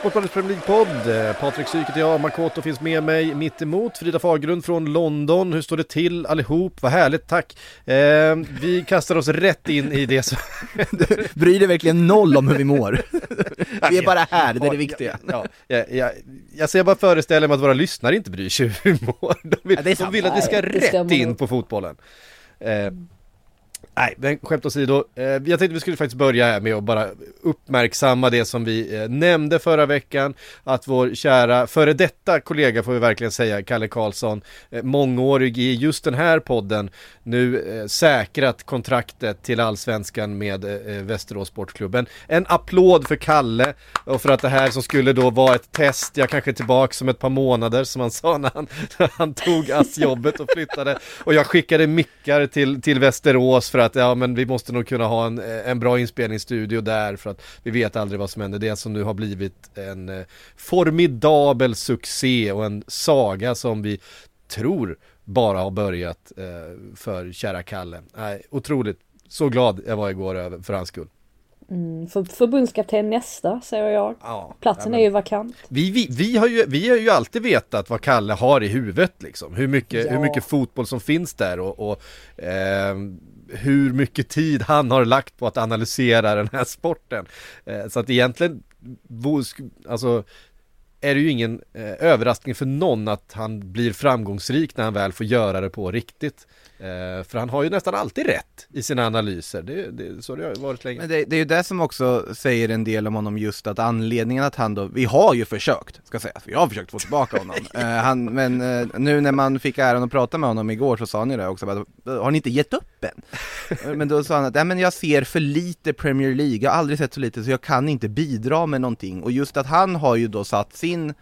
Sportbladets Premier League-podd. Patrik Syk heter jag, Makoto finns med mig mitt emot. Frida Fagerlund från London. Hur står det till allihop? Vad härligt, tack. Eh, vi kastar oss rätt in i det som... Bryr dig verkligen noll om hur vi mår. vi är bara här, det är det viktiga. Ja, ja, ja, jag ser bara föreställa mig att våra lyssnare inte bryr sig hur vi mår. De vill, Ja, de vill att vi ska rätt in på fotbollen. Eh, Nej, men skämt åsido. Eh, jag tänkte vi skulle faktiskt börja här med att bara uppmärksamma det som vi eh, nämnde förra veckan. Att vår kära före detta kollega får vi verkligen säga, Kalle Karlsson, eh, mångårig i just den här podden, nu säkrat kontraktet till allsvenskan med Västerås Sportklubben. En applåd för Kalle och för att det här som skulle då vara ett test, jag kanske är tillbaka om ett par månader som han sa när han, när han tog ASS-jobbet och flyttade. Och jag skickade mickar till, till Västerås för att ja men vi måste nog kunna ha en, en bra inspelningsstudio där för att vi vet aldrig vad som händer. Det som nu har blivit en eh, formidabel succé och en saga som vi tror bara har börjat eh, för kära Kalle. Nej, otroligt, så glad jag var igår för hans skull. Mm, för, förbundskapten nästa, säger jag. Ja, Platsen ja, är ju vakant. Vi, vi, vi, har ju, vi har ju alltid vetat vad Kalle har i huvudet liksom. Hur mycket, Ja. hur mycket fotboll som finns där och, och ehm, hur mycket tid han har lagt på att analysera den här sporten. Eh, så att egentligen, alltså är det ju ingen eh, överraskning för någon att han blir framgångsrik när han väl får göra det på riktigt. Eh, för han har ju nästan alltid rätt i sina analyser, det, det, så det har varit länge. Men det, det är ju det som också säger en del om honom just att anledningen att han då, vi har ju försökt, ska sägas, vi har försökt få tillbaka honom. Eh, han, men eh, nu när man fick äran att prata med honom igår så sa han ju det också, bara, har ni inte gett upp än? Men då sa han att, nej men jag ser för lite Premier League, jag har aldrig sett så lite så jag kan inte bidra med någonting. Och just att han har ju då satt sin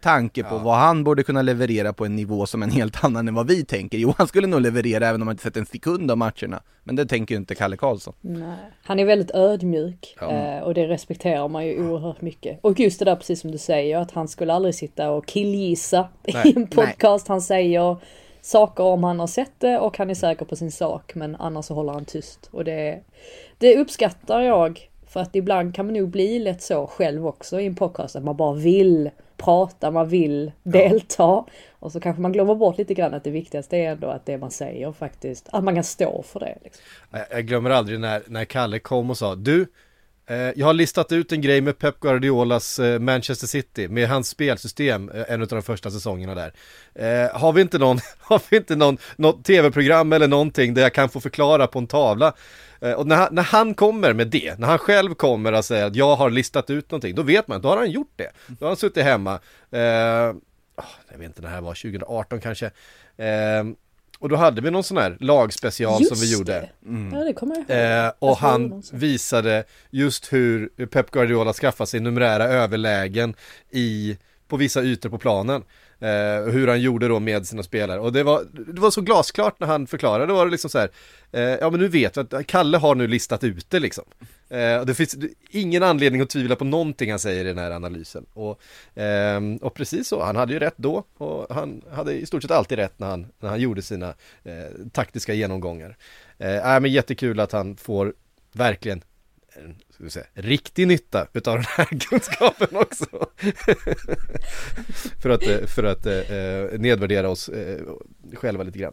tanke på Ja. vad han borde kunna leverera på en nivå som är en helt annan än vad vi tänker. Jo, han skulle nog leverera även om man inte sett en sekund av matcherna. Men det tänker ju inte Kalle Karlsson. Nej. Han är väldigt ödmjuk Ja. eh, och det respekterar man ju oerhört mycket. Och just det där precis som du säger att han skulle aldrig sitta och killgissa Nej, i en podcast. Han säger saker om han har sett det och han är säker på sin sak men annars så håller han tyst. Och det, det uppskattar jag för att ibland kan man nog bli lätt så själv också i en podcast att man bara vill prata, man vill delta. Och så kanske man glömmer bort lite grann att det viktigaste är ändå att det man säger faktiskt, att man kan stå för det. Liksom. Jag, glömmer aldrig när, när Kalle kom och sa Du, Eh, jag har listat ut en grej med Pep Guardiolas eh, Manchester City med hans spelsystem, eh, en av de första säsongerna där. Har vi inte någon, har vi inte någon, något tv-program eller någonting där jag kan få förklara på en tavla? Och när han, när han kommer med det, när han själv kommer och säger att jag har listat ut någonting, då vet man, då har han gjort det. Då har han suttit hemma, jag vet inte när det här var, 2018 kanske. Och då hade vi någon sån här lagspecial som vi gjorde. Det. Ja det kommer jag. Eh, och Jag han visade just hur Pep Guardiola skaffar sig numerära överlägen i, på vissa ytor på planen. Eh, hur han gjorde då med sina spelare. Och det var, det var så glasklart när han förklarade. Det var det liksom så här, eh, ja men nu vet vi att Kalle har nu listat ut det liksom. Eh, och det finns ingen anledning att tvivla på någonting han säger i den här analysen. Och, eh, och precis så, han hade ju rätt då och han hade i stort sett alltid rätt när han, när han gjorde sina eh, taktiska genomgångar. Eh, men jättekul att han får verkligen ska vi säga, riktig nytta utav den här kunskapen också. för att, eh, för att eh, eh, nedvärdera oss eh, själva lite grann.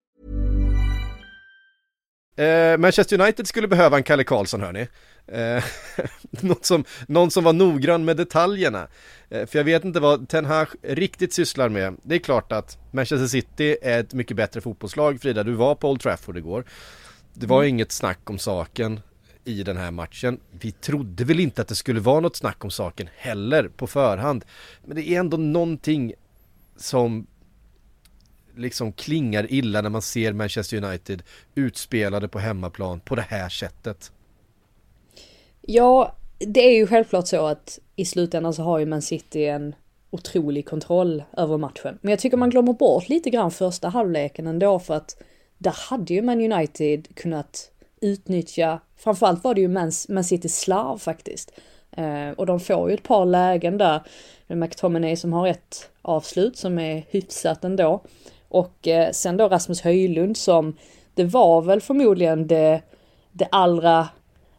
Eh, Manchester United skulle behöva en Kalle Karlsson hörni. Eh, någon, som, någon som var noggrann med detaljerna. Eh, för jag vet inte vad Ten Hag riktigt sysslar med. Det är klart att Manchester City är ett mycket bättre fotbollslag. Frida, du var på Old Trafford igår. Det var mm. inget snack om saken i den här matchen. Vi trodde väl inte att det skulle vara något snack om saken heller på förhand. Men det är ändå någonting som liksom klingar illa när man ser Manchester United utspelade på hemmaplan på det här sättet. Ja, det är ju självklart så att i slutändan så har ju Man City en otrolig kontroll över matchen. Men jag tycker man glömmer bort lite grann första halvleken ändå för att där hade ju Man United kunnat utnyttja, framförallt var det ju Man, Man City slarv faktiskt. Eh, och de får ju ett par lägen där. McTominay som har ett avslut som är hyfsat ändå. Och eh, sen då Rasmus Höjlund som, det var väl förmodligen det, det allra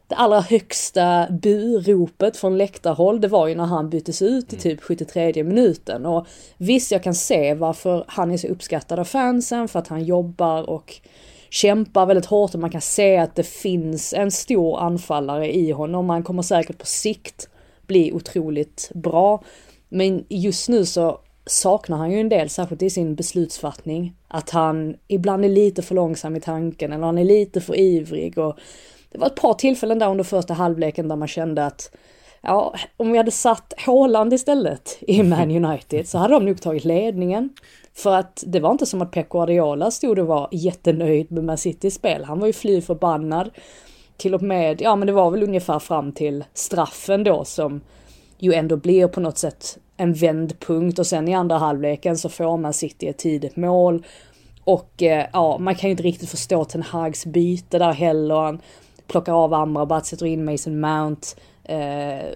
det allra högsta buropet från läktarhåll, det var ju när han byttes ut i typ 73 minuten. Och visst, jag kan se varför han är så uppskattad av fansen, för att han jobbar och kämpar väldigt hårt och man kan se att det finns en stor anfallare i honom. Han kommer säkert på sikt bli otroligt bra. Men just nu så saknar han ju en del, särskilt i sin beslutsfattning. Att han ibland är lite för långsam i tanken eller han är lite för ivrig och det var ett par tillfällen där under första halvleken där man kände att ja, om vi hade satt Håland istället i Man United så hade de nog tagit ledningen. För att det var inte som att Pep Guardiola stod och var jättenöjd med Man Citys spel. Han var ju fly förbannad. Till och med, ja men det var väl ungefär fram till straffen då som ju ändå blir på något sätt en vändpunkt och sen i andra halvleken så får man City ett tidigt mål. Och eh, ja, man kan ju inte riktigt förstå Ten Hags byte där heller. Han plockar av Amrabat, sätter in Mason Mount, eh,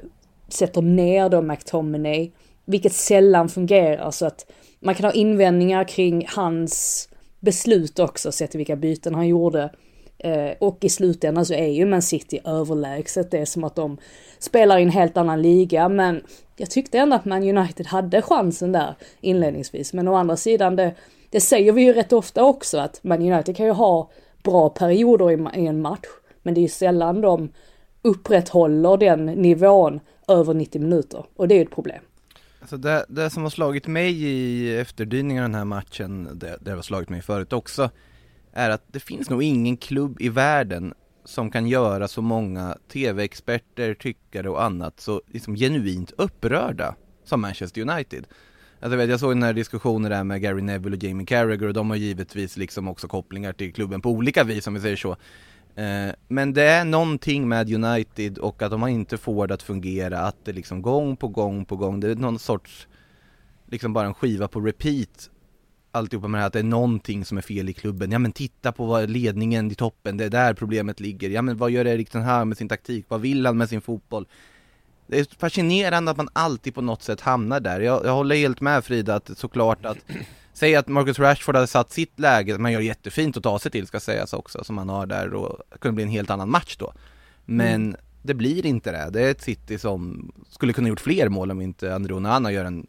sätter ner då McTominay, vilket sällan fungerar så att man kan ha invändningar kring hans beslut också, sett till vilka byten han gjorde. Eh, och i slutändan så är ju Man City överlägset. Det är som att de spelar i en helt annan liga. Men jag tyckte ändå att Man United hade chansen där inledningsvis. Men å andra sidan, det, det säger vi ju rätt ofta också att Man United kan ju ha bra perioder i, i en match. Men det är ju sällan de upprätthåller den nivån över 90 minuter. Och det är ju ett problem. Alltså det, det som har slagit mig i efterdyningarna av den här matchen, det, det har slagit mig förut också, är att det finns nog ingen klubb i världen som kan göra så många tv-experter, tyckare och annat så liksom genuint upprörda som Manchester United. Alltså jag, vet, jag såg den här diskussionen där med Gary Neville och Jamie Carragher och de har givetvis liksom också kopplingar till klubben på olika vis om vi säger så. Eh, men det är någonting med United och att de inte får det att fungera, att det liksom gång på gång på gång, det är någon sorts liksom bara en skiva på repeat alltihopa med det här att det är någonting som är fel i klubben. Ja men titta på vad ledningen i toppen, det är där problemet ligger. Ja men vad gör Erik den här med sin taktik? Vad vill han med sin fotboll? Det är fascinerande att man alltid på något sätt hamnar där. Jag, jag håller helt med Frida att såklart att Säg att Marcus Rashford hade satt sitt läge, man gör jättefint att ta sig till ska sägas också, som han har där och det kunde bli en helt annan match då. Men mm. det blir inte det. Det är ett City som skulle kunna gjort fler mål om inte André Onana gör en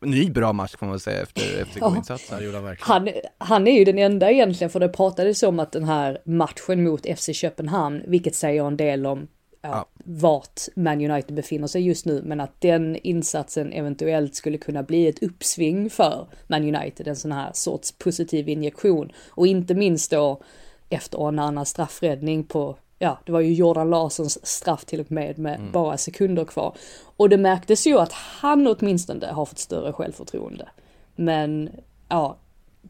ny bra match får man säga efter FCK-insatsen. Ja. Han, han är ju den enda egentligen, för det pratades om att den här matchen mot FC Köpenhamn, vilket säger en del om ja, vart Man United befinner sig just nu, men att den insatsen eventuellt skulle kunna bli ett uppsving för Man United, en sån här sorts positiv injektion. Och inte minst då efter Onanas straffräddning på ja, det var ju Jordan Larssons straff till och med med mm. bara sekunder kvar. Och det märktes ju att han åtminstone har fått större självförtroende. Men ja,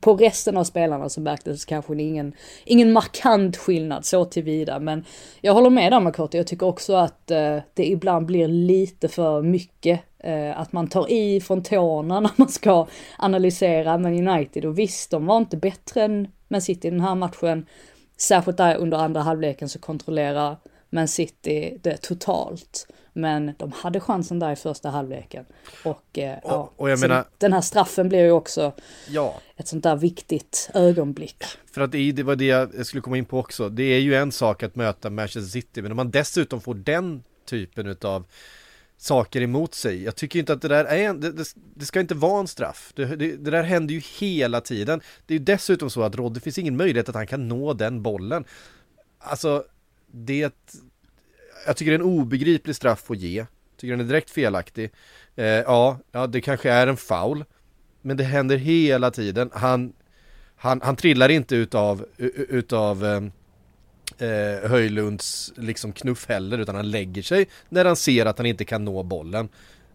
på resten av spelarna så märktes kanske ingen, ingen markant skillnad så tillvida. Men jag håller med där Makoto, jag tycker också att eh, det ibland blir lite för mycket. Eh, att man tar i från tårna när man ska analysera Man United. Och visst, de var inte bättre än Man City i den här matchen. Särskilt där under andra halvleken så kontrollerar Man City det totalt. Men de hade chansen där i första halvleken. Och, eh, och, ja, och menar, den här straffen blir ju också ja. ett sånt där viktigt ögonblick. För att det, det var det jag skulle komma in på också. Det är ju en sak att möta Manchester City, men om man dessutom får den typen av saker emot sig. Jag tycker inte att det där är en, det, det, det ska inte vara en straff. Det, det, det, där händer ju hela tiden. Det är ju dessutom så att Rod, det finns ingen möjlighet att han kan nå den bollen Alltså, det... Jag tycker det är en obegriplig straff att ge. Tycker den är direkt felaktig. Eh, ja, ja, det kanske är en foul. Men det händer hela tiden. Han, han, han trillar inte utav, utav ehm, eh, Höjlunds liksom knuff heller utan han lägger sig när han ser att han inte kan nå bollen.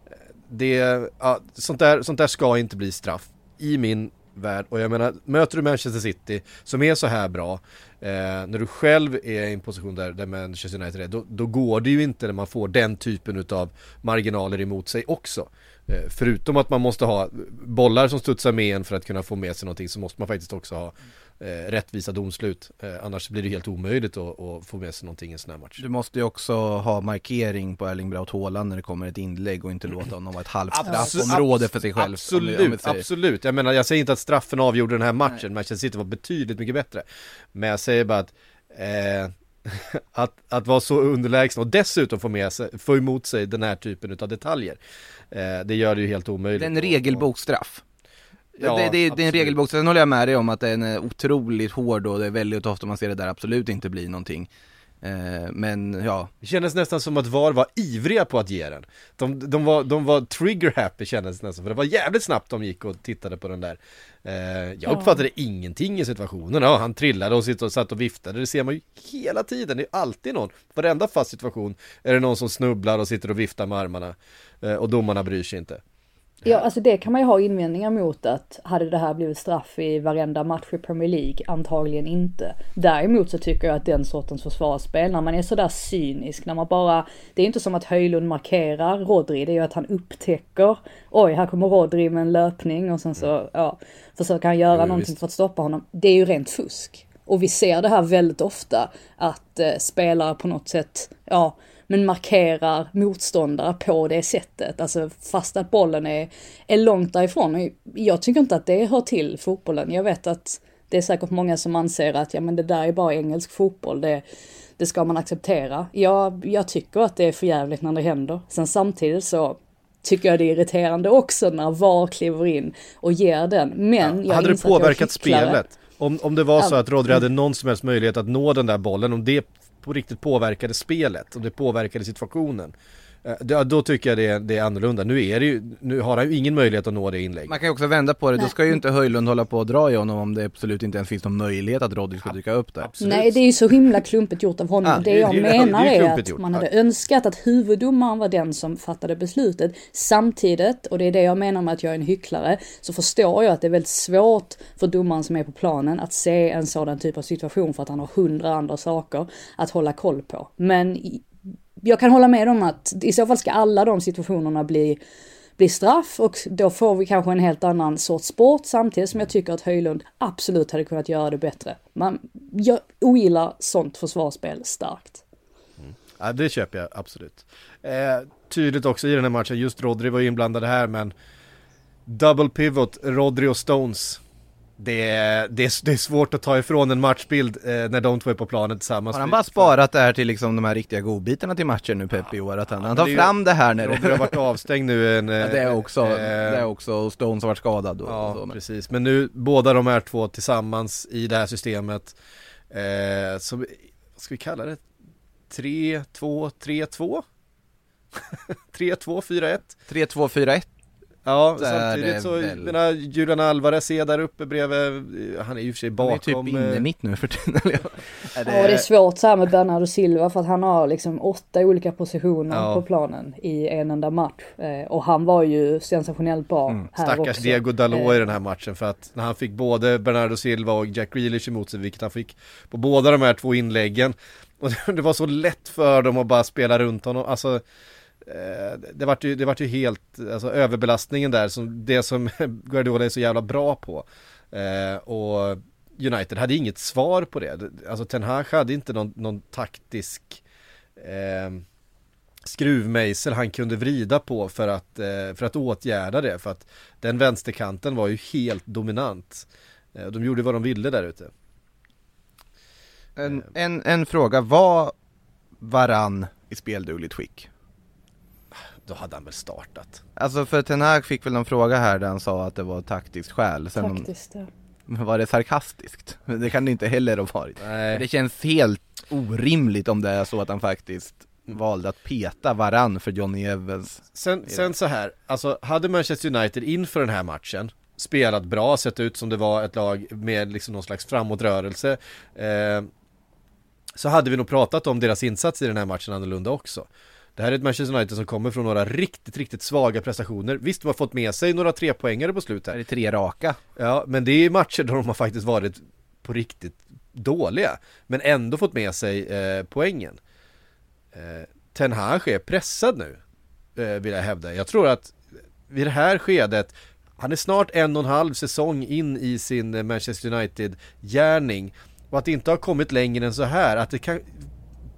Eh, det, ja, sånt, där, sånt där ska inte bli straff i min värld och jag menar möter du Manchester City som är så här bra eh, när du själv är i en position där, där Manchester United är då, då går det ju inte när man får den typen utav marginaler emot sig också. Eh, förutom att man måste ha bollar som studsar med en för att kunna få med sig någonting så måste man faktiskt också ha eh, rättvisa domslut. Eh, annars blir det helt omöjligt att, att få med sig någonting i en sån här match. Du måste ju också ha markering på Erling Braut Haaland när det kommer ett inlägg och inte låta honom vara ett halvt straffområde för sig själv. om vi- om vi Absolut, absolut. Jag menar, jag säger inte att straffen avgjorde den här matchen. Manchester City var betydligt mycket bättre. Men jag säger bara att eh, att, att vara så underlägsna och dessutom få med sig, få emot sig den här typen av detaljer. Eh, det gör det ju helt omöjligt. Det är en regelboksstraff. Ja, det, det, det är en regelbok, sen håller jag med dig om att den är otroligt hård och det är väldigt ofta man ser det där absolut inte blir någonting. Eh, men ja, Det kändes nästan som att VAR var ivriga på att ge den. De, de, var, de var trigger happy kändes det nästan, för det var jävligt snabbt de gick och tittade på den där. Eh, jag uppfattade ingenting i situationen, ja, han trillade och satt och viftade, det ser man ju hela tiden, det är alltid någon, varenda fast situation är det någon som snubblar och sitter och viftar med armarna eh, och domarna bryr sig inte. Ja, alltså det kan man ju ha invändningar mot att hade det här blivit straff i varenda match i Premier League? Antagligen inte. Däremot så tycker jag att den sortens försvarsspel, när man är sådär cynisk, när man bara, det är inte som att Höjlund markerar Rodri, det är ju att han upptäcker, oj, här kommer Rodri med en löpning och sen så, ja, försöker han göra Jo, någonting visst. för att stoppa honom. Det är ju rent fusk. Och vi ser det här väldigt ofta, att eh, spelare på något sätt, ja, men markerar motståndare på det sättet. Alltså fast att bollen är, är långt därifrån. Jag tycker inte att det hör till fotbollen. Jag vet att det är säkert många som anser att ja men det där är bara engelsk fotboll. Det, det ska man acceptera. Jag, jag tycker att det är för jävligt när det händer. Sen samtidigt så tycker jag det är irriterande också när VAR kliver in och ger den. Men jag hade det påverkat spelet? Om, om det var så Ja. att Rodri hade någon som helst möjlighet att nå den där bollen, om det på riktigt påverkade spelet, och det påverkade situationen eh, Då, då tycker jag det är, det är annorlunda. Nu är det ju, nu har han ju ingen möjlighet att nå det inlägget. man kan ju också vända på det, då ska ju inte Höjlund hålla på och dra i honom om det absolut inte ens finns någon möjlighet att Rodri ska dyka upp där. Absolut. Nej, det är ju så himla klumpigt gjort av honom. Ja, det det är- jag det menar det är att gjort. man hade Ja. önskat att huvuddomaren var den som fattade beslutet. Samtidigt, och det är det jag menar med att jag är en hycklare, så förstår jag att det är väldigt svårt för domaren som är på planen att se en sådan typ av situation för att han har hundra andra saker att hålla koll på. Men jag kan hålla med om att i så fall ska alla de situationerna bli bli straff och då får vi kanske en helt annan sorts sport samtidigt som jag tycker att Höjlund absolut hade kunnat göra det bättre. Man, jag ogillar sånt försvarsspel starkt. Mm. Ja, det köper jag absolut. Eh, tydligt också i den här matchen, just Rodri var inblandad här men Double pivot, Rodri och Stones. Det är, det, är, det är svårt att ta ifrån en matchbild eh, när de två är på planen tillsammans. Har han bara sparat det här till liksom de här riktiga godbitarna till matchen nu Pep i år? Att han, han men tar det är ju- fram det här när Rodri det... har varit avstängd nu en... Ja, det är också, eh, det är också, och Stones har varit skadad och, och Ja, så. Men. precis. Men nu båda de här två tillsammans i det här systemet. Eh, så, vad ska vi kalla det? 3, 2, 3, 2? 3, 2, 4, 1? 3-2-4-1 Ja, Det är samtidigt det så, väl. menar, Julian Alvarez är där uppe bredvid, han är ju i och för sig Han är typ bakom. inne eh, mitt nu för tiden. eller? Är Ja, det är svårt så här med Bernardo Silva för att han har liksom åtta olika positioner Ja. på planen i en enda match. Eh, och han var ju sensationellt bra här Mm. Stackars också. Diego Dalot Eh, i den här matchen för att när han fick både Bernardo Silva och Jack Grealish emot sig, vilket han fick på båda de här två inläggen. Och det var så lätt för dem att bara spela runt honom, alltså eh, det vart ju, det vart ju helt, alltså överbelastningen där, som, det som Guardiola är så jävla bra på. Eh, och United hade inget svar på det, alltså Ten Hag hade inte någon, någon taktisk eh, skruvmejsel han kunde vrida på för att, eh, för att åtgärda det. För att den vänsterkanten var ju helt dominant. Eh, De gjorde vad de ville där ute. En, en, en fråga, var Varann i speldugligt skick? Då hade han väl startat. Alltså för Ten Hag fick väl någon fråga här där han sa att det var taktiskt skäl. Sen om, Faktiskt, ja. Men var det sarkastiskt? Det kan det inte heller ha varit. Nej. Det känns helt orimligt om det är så att han faktiskt valde att peta varann för Johnny Evans. Sen, sen så här, alltså hade Manchester United inför den här matchen spelat bra, sett ut som det var ett lag med liksom någon slags framåtrörelse eh, så hade vi nog pratat om deras insats i den här matchen annorlunda också. Det här är ett Manchester United som kommer från några riktigt, riktigt svaga prestationer. Visst, de har fått med sig några trepoängare på slutet. Det är tre raka. Ja, men det är matcher där de har faktiskt varit på riktigt dåliga, men ändå fått med sig eh, poängen. Eh, Ten Hag är pressad nu, eh, vill jag hävda. Jag tror att vid det här skedet, han är snart en och en halv säsong in i sin eh, Manchester United-gärning och att det inte har kommit längre än så här, att det kan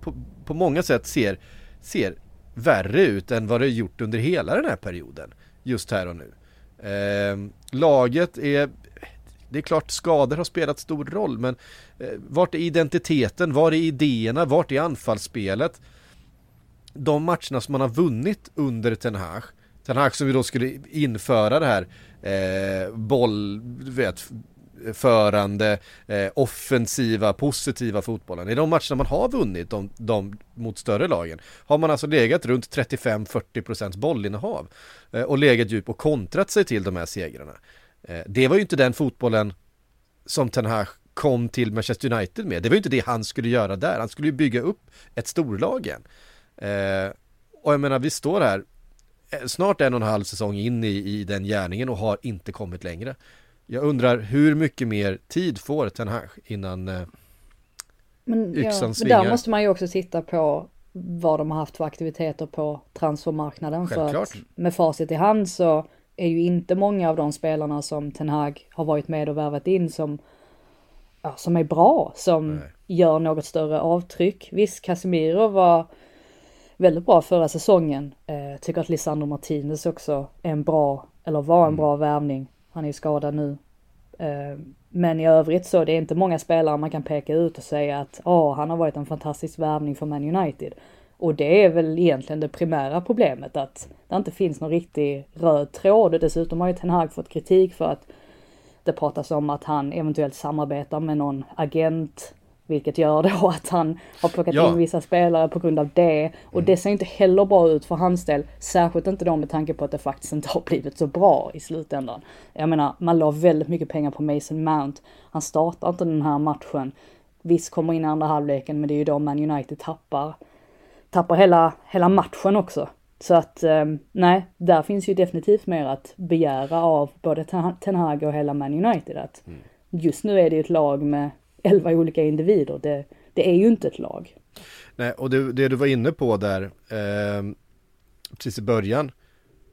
på, på många sätt ser, ser värre ut än vad det gjort under hela den här perioden, just här och nu. Eh, laget är det är klart skador har spelat stor roll men eh, vart är identiteten, var är idéerna, vart är anfallsspelet? De matcherna som man har vunnit under Ten Hag Ten Hag som vi då skulle införa det här eh, boll, du vet, förande, eh, offensiva, positiva fotbollen. I de matcherna man har vunnit de, de mot större lagen har man alltså legat runt 35-40% bollinnehav eh, och legat djup och kontrat sig till de här segrarna. Eh, det var ju inte den fotbollen som Ten Hag kom till Manchester United med. Det var ju inte det han skulle göra där. Han skulle ju bygga upp ett storlag igen. Eh, och jag menar, vi står här eh, snart en och en halv säsong in i, i den gärningen och har inte kommit längre. Jag undrar hur mycket mer tid får Ten Hag innan eh, Men, ja, yxan men svingar? där måste man ju också titta på vad de har haft för aktiviteter på transfermarknaden. För Självklart. att med facit i hand så är ju inte många av de spelarna som Ten Hag har varit med och värvat in som, ja, som är bra, som Nej. gör något större avtryck. Visst, Casemiro var väldigt bra förra säsongen. Eh, tycker att Lisandro Martinez också är en bra, eller var en bra värvning. Han är ju skadad nu. Eh, men i övrigt så det är inte många spelare man kan peka ut och säga att oh, han har varit en fantastisk värvning för Man United. Och det är väl egentligen det primära problemet att det inte finns någon riktig röd tråd och dessutom har ju Ten Hag fått kritik för att det pratas om att han eventuellt samarbetar med någon agent vilket gör då att han har plockat Ja. in vissa spelare på grund av det. Och det ser inte heller bra ut för hans del. Särskilt inte då med tanke på att det faktiskt inte har blivit så bra i slutändan. Jag menar, man la väldigt mycket pengar på Mason Mount. Han startar inte den här matchen. Visst kommer in i andra halvleken men det är ju då Man United tappar, tappar hela, hela matchen också. Så att eh, nej, där finns ju definitivt mer att begära av både Ten- Hag och hela Man United. Att Just nu är det ju ett lag med 11 olika individer. Det, det är ju inte ett lag. Nej, och det, det du var inne på där, eh, precis i början.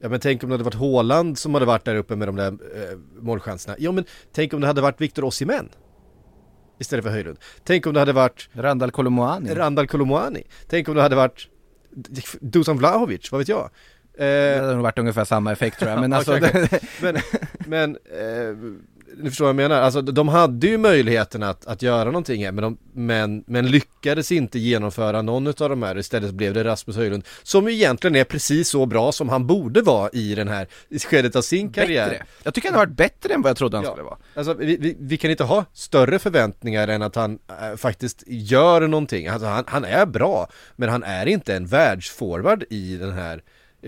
Ja men tänk om det hade varit Haaland som hade varit där uppe med de där eh, målchanserna. Ja men tänk om det hade varit Victor Osimhen. Istället för Höjlund. Tänk om det hade varit Randal Kolomoani. Randal Kolomoani. Tänk om det hade varit Dusan Vlahovic, vad vet jag. Det Eh, hade nog varit ungefär samma effekt tror jag, men alltså men, men eh, ni förstår vad jag menar, alltså de hade ju möjligheten att, att göra någonting här men, de, men, men lyckades inte genomföra någon av de här, istället blev det Rasmus Höjlund som ju egentligen är precis så bra som han borde vara i den här, i skedet av sin karriär. bättre. Jag tycker han har varit bättre än vad jag trodde han Ja. skulle vara. Alltså vi, vi, vi kan inte ha större förväntningar än att han äh, faktiskt gör någonting. Alltså, han, han är bra, men han är inte en världsforward i den här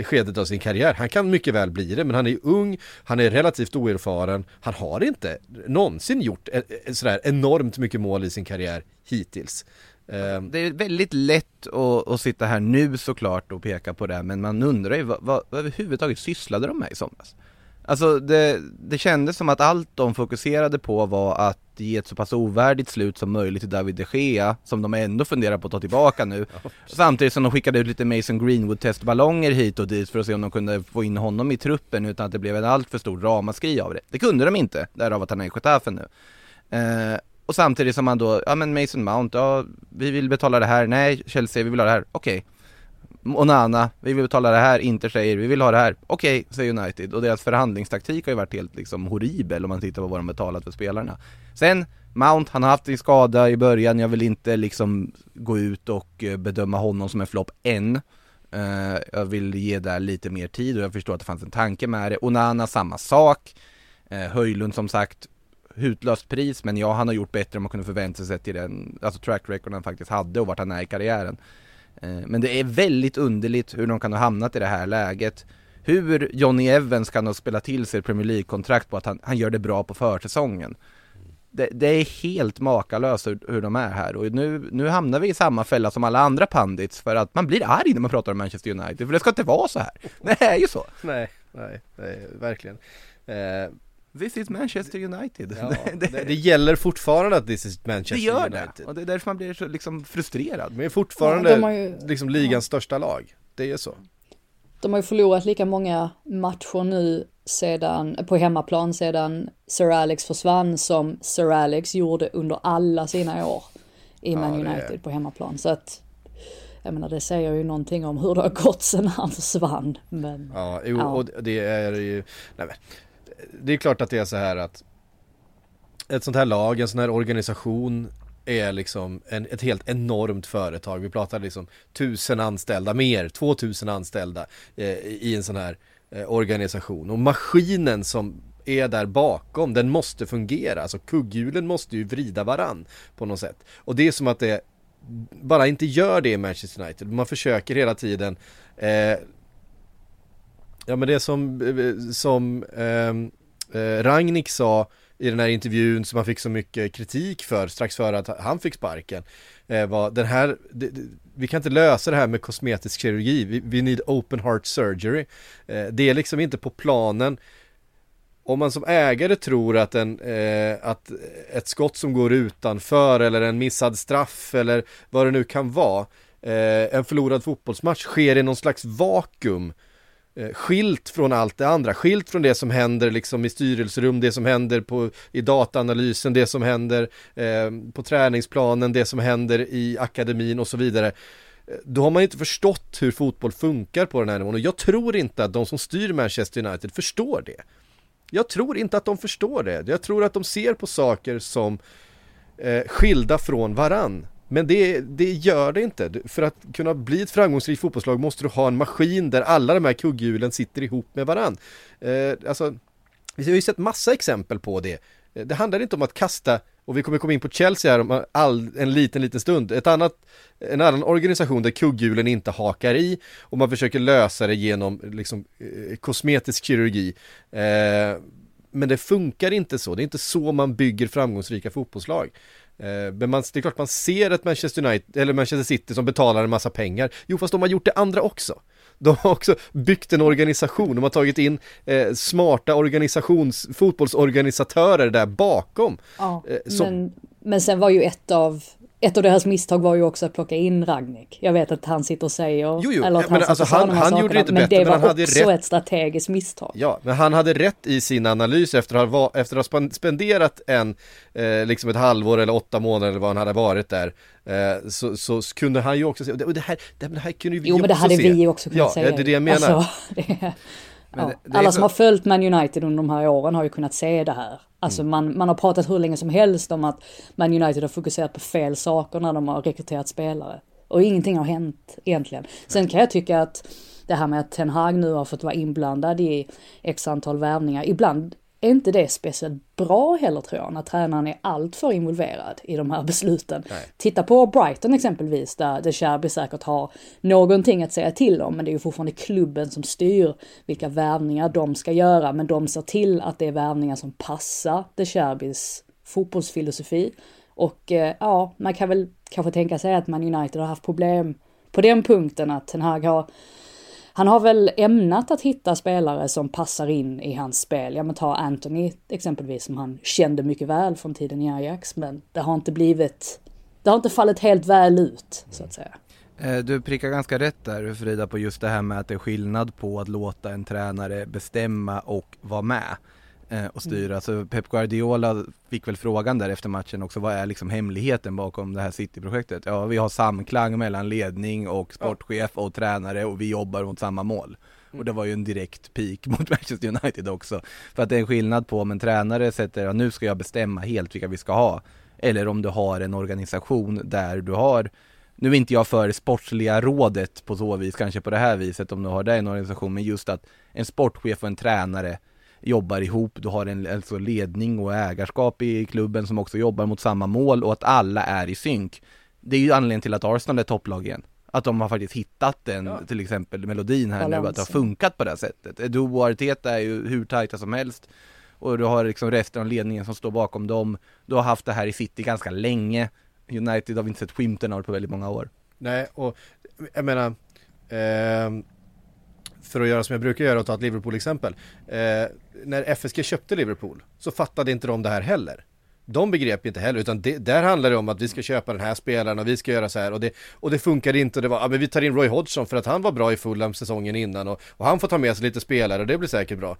skedet av sin karriär. Han kan mycket väl bli det, men han är ung, han är relativt oerfaren, han har inte någonsin gjort e-, e-, sådär enormt mycket mål i sin karriär hittills. Ehm. Det är väldigt lätt att, att sitta här nu såklart och peka på det, men man undrar ju vad, vad, vad överhuvudtaget sysslade de med i somras? Alltså det, det kändes som att allt de fokuserade på var att ge ett så pass ovärdigt slut som möjligt till David de Gea, som de ändå funderar på att ta tillbaka nu. Samtidigt som de skickade ut lite Mason Greenwood testballonger hit och dit för att se om de kunde få in honom i truppen utan att det blev en alltför stor ramaskri av det. Det kunde de inte, därav att han är i Getafe nu. Eh, och samtidigt som man då, ja men Mason Mount, ja vi vill betala det här, nej Chelsea vi vill ha det här, okej. Onana, vi vill betala det här, inte säger vi vill ha det här, okej säger United. Och deras förhandlingstaktik har ju varit helt liksom horribel om man tittar på vad de betalat för spelarna. Sen, Mount, han har haft en skada i början, jag vill inte liksom gå ut och eh, bedöma honom som en flopp än. Eh, jag vill ge där lite mer tid och jag förstår att det fanns en tanke med det. Onana, samma sak. Uh, Höjlund som sagt, hutlöst pris men ja, han har gjort bättre än man kunde förvänta sig till den, alltså track record han faktiskt hade och vart han är i karriären. Eh, men det är väldigt underligt hur de kan ha hamnat i det här läget. Hur Johnny Evans kan ha spelat till sig Premier League-kontrakt på att han, han gör det bra på försäsongen. Det, det, är helt makalöst hur, hur, de är här och nu, nu hamnar vi i samma fälla som alla andra pandits för att man blir arg när man pratar om Manchester United för det ska inte vara så här. Det är ju så. Nej, nej, nej verkligen. Eh, This is Manchester United. Ja, det, det, gäller fortfarande att this is Manchester det gör United. Det, och det är därför man blir så liksom frustrerad. Men är fortfarande ja, ju, liksom ligans ja. största lag. Det är så. De har ju förlorat lika många matcher nu sedan, på hemmaplan sedan Sir Alex försvann som Sir Alex gjorde under alla sina år i Man United är... på hemmaplan. Så att jag menar det säger ju någonting om hur det har gått sen han försvann. Men, ja, jo, ja. och det är ju, nej men, det är klart att det är så här att ett sånt här lag, en sån här organisation är liksom en, ett helt enormt företag. Vi pratar liksom tusen anställda, mer, två tusen anställda eh, i en sån här eh, organisation. Och maskinen som är där bakom, den måste fungera. Alltså kugghjulen måste ju vrida varann på något sätt. Och det är som att det bara inte gör det i Manchester United. Man försöker hela tiden eh, Ja men det är som, som ehm, eh, Ragnik sa i den här intervjun som han fick så mycket kritik för strax före att han fick sparken eh, var den här, det, vi kan inte lösa det här med kosmetisk kirurgi, vi, vi need open heart surgery. Eh, det är liksom inte på planen om man som ägare tror att, en, eh, att ett skott som går utanför eller en missad straff eller vad det nu kan vara, eh, en förlorad fotbollsmatch sker i någon slags vakuum eh, Eh, skilt från allt det andra, skilt från det som händer liksom i styrelserum, det som händer på, i dataanalysen, det som händer eh, på träningsplanen, det som händer i akademin och så vidare. Eh, då har man inte förstått hur fotboll funkar på den här nivån och jag tror inte att de som styr Manchester United förstår det. Jag tror inte att de förstår det. Jag tror att de ser på saker som eh, skilda från varann. Men det, det gör det inte. För att kunna bli ett framgångsrikt fotbollslag måste du ha en maskin där alla de här kugghjulen sitter ihop med varann. Eh, alltså, vi har ju sett massa exempel på det. Eh, det handlar inte om att kasta, och vi kommer komma in på Chelsea här om all, en liten, liten stund. Ett annat, en annan organisation där kugghjulen inte hakar i och man försöker lösa det genom liksom, eh, kosmetisk kirurgi. Eh, men det funkar inte så, det är inte så man bygger framgångsrika fotbollslag. Eh, men man, det är klart man ser ett Manchester United, eller Manchester City som betalar en massa pengar. Jo, fast de har gjort det andra också. De har också byggt en organisation, de har tagit in eh, smarta organisations, fotbollsorganisatörer där bakom. Ja, eh, som... men, men sen var ju ett av ett av deras misstag var ju också att plocka in Ragnik. Jag vet att han sitter och säger, jo, jo, eller att han, alltså, han, han gjorde det inte men bättre, det var också rätt. ett strategiskt misstag. Ja, men han hade rätt i sin analys efter att ha, efter att ha spenderat en, eh, liksom ett halvår eller åtta månader eller vad han hade varit där. Eh, så, så, kunde han ju också se, och det här, det här kunde vi Jo, men det hade se. vi också kunnat ja, säga. Ja, det är det jag menar. Alltså, det, ja. det, Alla som har följt Man United under de här åren har ju kunnat se det här. Alltså mm. man, man har pratat hur länge som helst om att Man United har fokuserat på fel saker när de har rekryterat spelare. Och ingenting har hänt egentligen. Sen kan jag tycka att det här med att Ten Hag nu har fått vara inblandad i x antal värvningar. Ibland är inte det speciellt bra heller tror jag, när tränaren är alltför involverad i de här besluten. Nej. Titta på Brighton exempelvis, där De Cherby säkert har någonting att säga till om, men det är ju fortfarande klubben som styr vilka värvningar de ska göra, men de ser till att det är värvningar som passar De Cherbys fotbollsfilosofi. Och eh, ja, man kan väl kanske tänka sig att man United har haft problem på den punkten, att Ten Hag har han har väl ämnat att hitta spelare som passar in i hans spel. Ja men ta Anthony exempelvis som han kände mycket väl från tiden i Ajax. Men det har inte blivit, det har inte fallit helt väl ut så att säga. Eh, du prickar ganska rätt där Frida på just det här med att det är skillnad på att låta en tränare bestämma och vara med och styra. Mm. Så Pep Guardiola fick väl frågan där efter matchen också, vad är liksom hemligheten bakom det här City-projektet? Ja, vi har samklang mellan ledning och sportchef och tränare och vi jobbar mot samma mål. Och det var ju en direkt peak mot Manchester United också. För att det är en skillnad på om en tränare sätter, ja, nu ska jag bestämma helt vilka vi ska ha. Eller om du har en organisation där du har nu är inte jag för sportsliga rådet på så vis, kanske på det här viset om du har det i en organisation, men just att en sportchef och en tränare jobbar ihop, du har en alltså ledning och ägarskap i klubben som också jobbar mot samma mål och att alla är i synk. Det är ju anledningen till att Arsenal är topplag igen. Att de har faktiskt hittat den, ja. till exempel melodin här Balansen. nu, att det har funkat på det här sättet. Edu och Arteta är ju hur tajta som helst och du har liksom resten av ledningen som står bakom dem. Du har haft det här i City ganska länge. United har vi inte sett skymten av på väldigt många år. Nej, och jag menar eh, för att göra som jag brukar göra och ta ett Liverpool-exempel. Eh, när FSG köpte Liverpool så fattade inte de det här heller. De begrep inte heller, utan det, där handlar det om att vi ska köpa den här spelaren och vi ska göra så här och det, och det funkade inte och det var, ja men vi tar in Roy Hodgson för att han var bra i Fulham säsongen innan och, och han får ta med sig lite spelare och det blir säkert bra.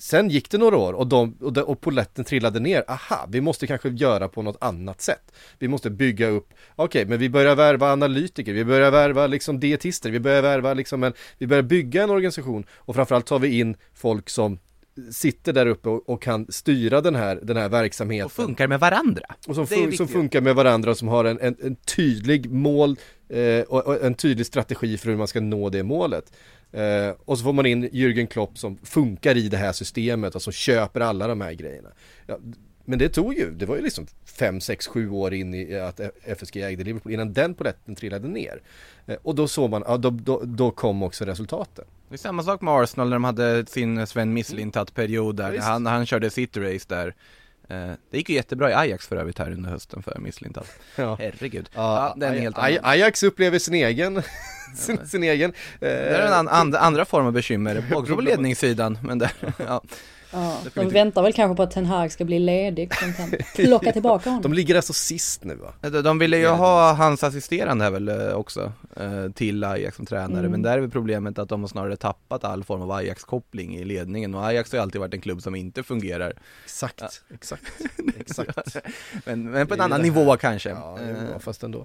Sen gick det några år och, de, och, de, och poletten trillade ner. Aha, vi måste kanske göra på något annat sätt. Vi måste bygga upp, okej, okay, men vi börjar värva analytiker, vi börjar värva liksom dietister, vi börjar värva liksom en, vi börjar bygga en organisation och framförallt tar vi in folk som sitter där uppe och, och, kan styra den här, den här verksamheten. Och funkar med varandra. Och som, fun som funkar med varandra, som har en, en, en tydlig mål eh, och, och, en tydlig strategi för hur man ska nå det målet. Eh, och så får man in Jürgen Klopp som funkar i det här systemet och som köper alla de här grejerna. Ja, men det tog ju, det var ju liksom 5, 6, 7 år in i att FSG ägde Liverpool innan den poletten trillade ner. Eh, och då såg man, ja då, då, då, kom också resultaten. Det är samma sak med Arsenal när de hade sin Sven Mislintat-period där, ja, han, han körde City Race där. Eh, det gick ju jättebra i Ajax för övrigt här under hösten för Mislintat. Ja. Herregud. Ja, ja, den är helt annan. Ajax upplever sin egen, sin, sin egen. Det är en an, and, andra form av bekymmer, också på ledningssidan. Men där, ja. Ja, de väntar väl kanske på att Ten Hag ska bli ledig så de kan plocka tillbaka honom. De ligger alltså sist nu va? De ville ju ha hans assisterande här väl eh, också eh, till Ajax som tränare mm. men där är väl problemet att de har snarare tappat all form av Ajax-koppling i ledningen och Ajax har ju alltid varit en klubb som inte fungerar. Exakt, ja. exakt, exakt. men, men på en annan nivå kanske. Ja, ja, fast ändå.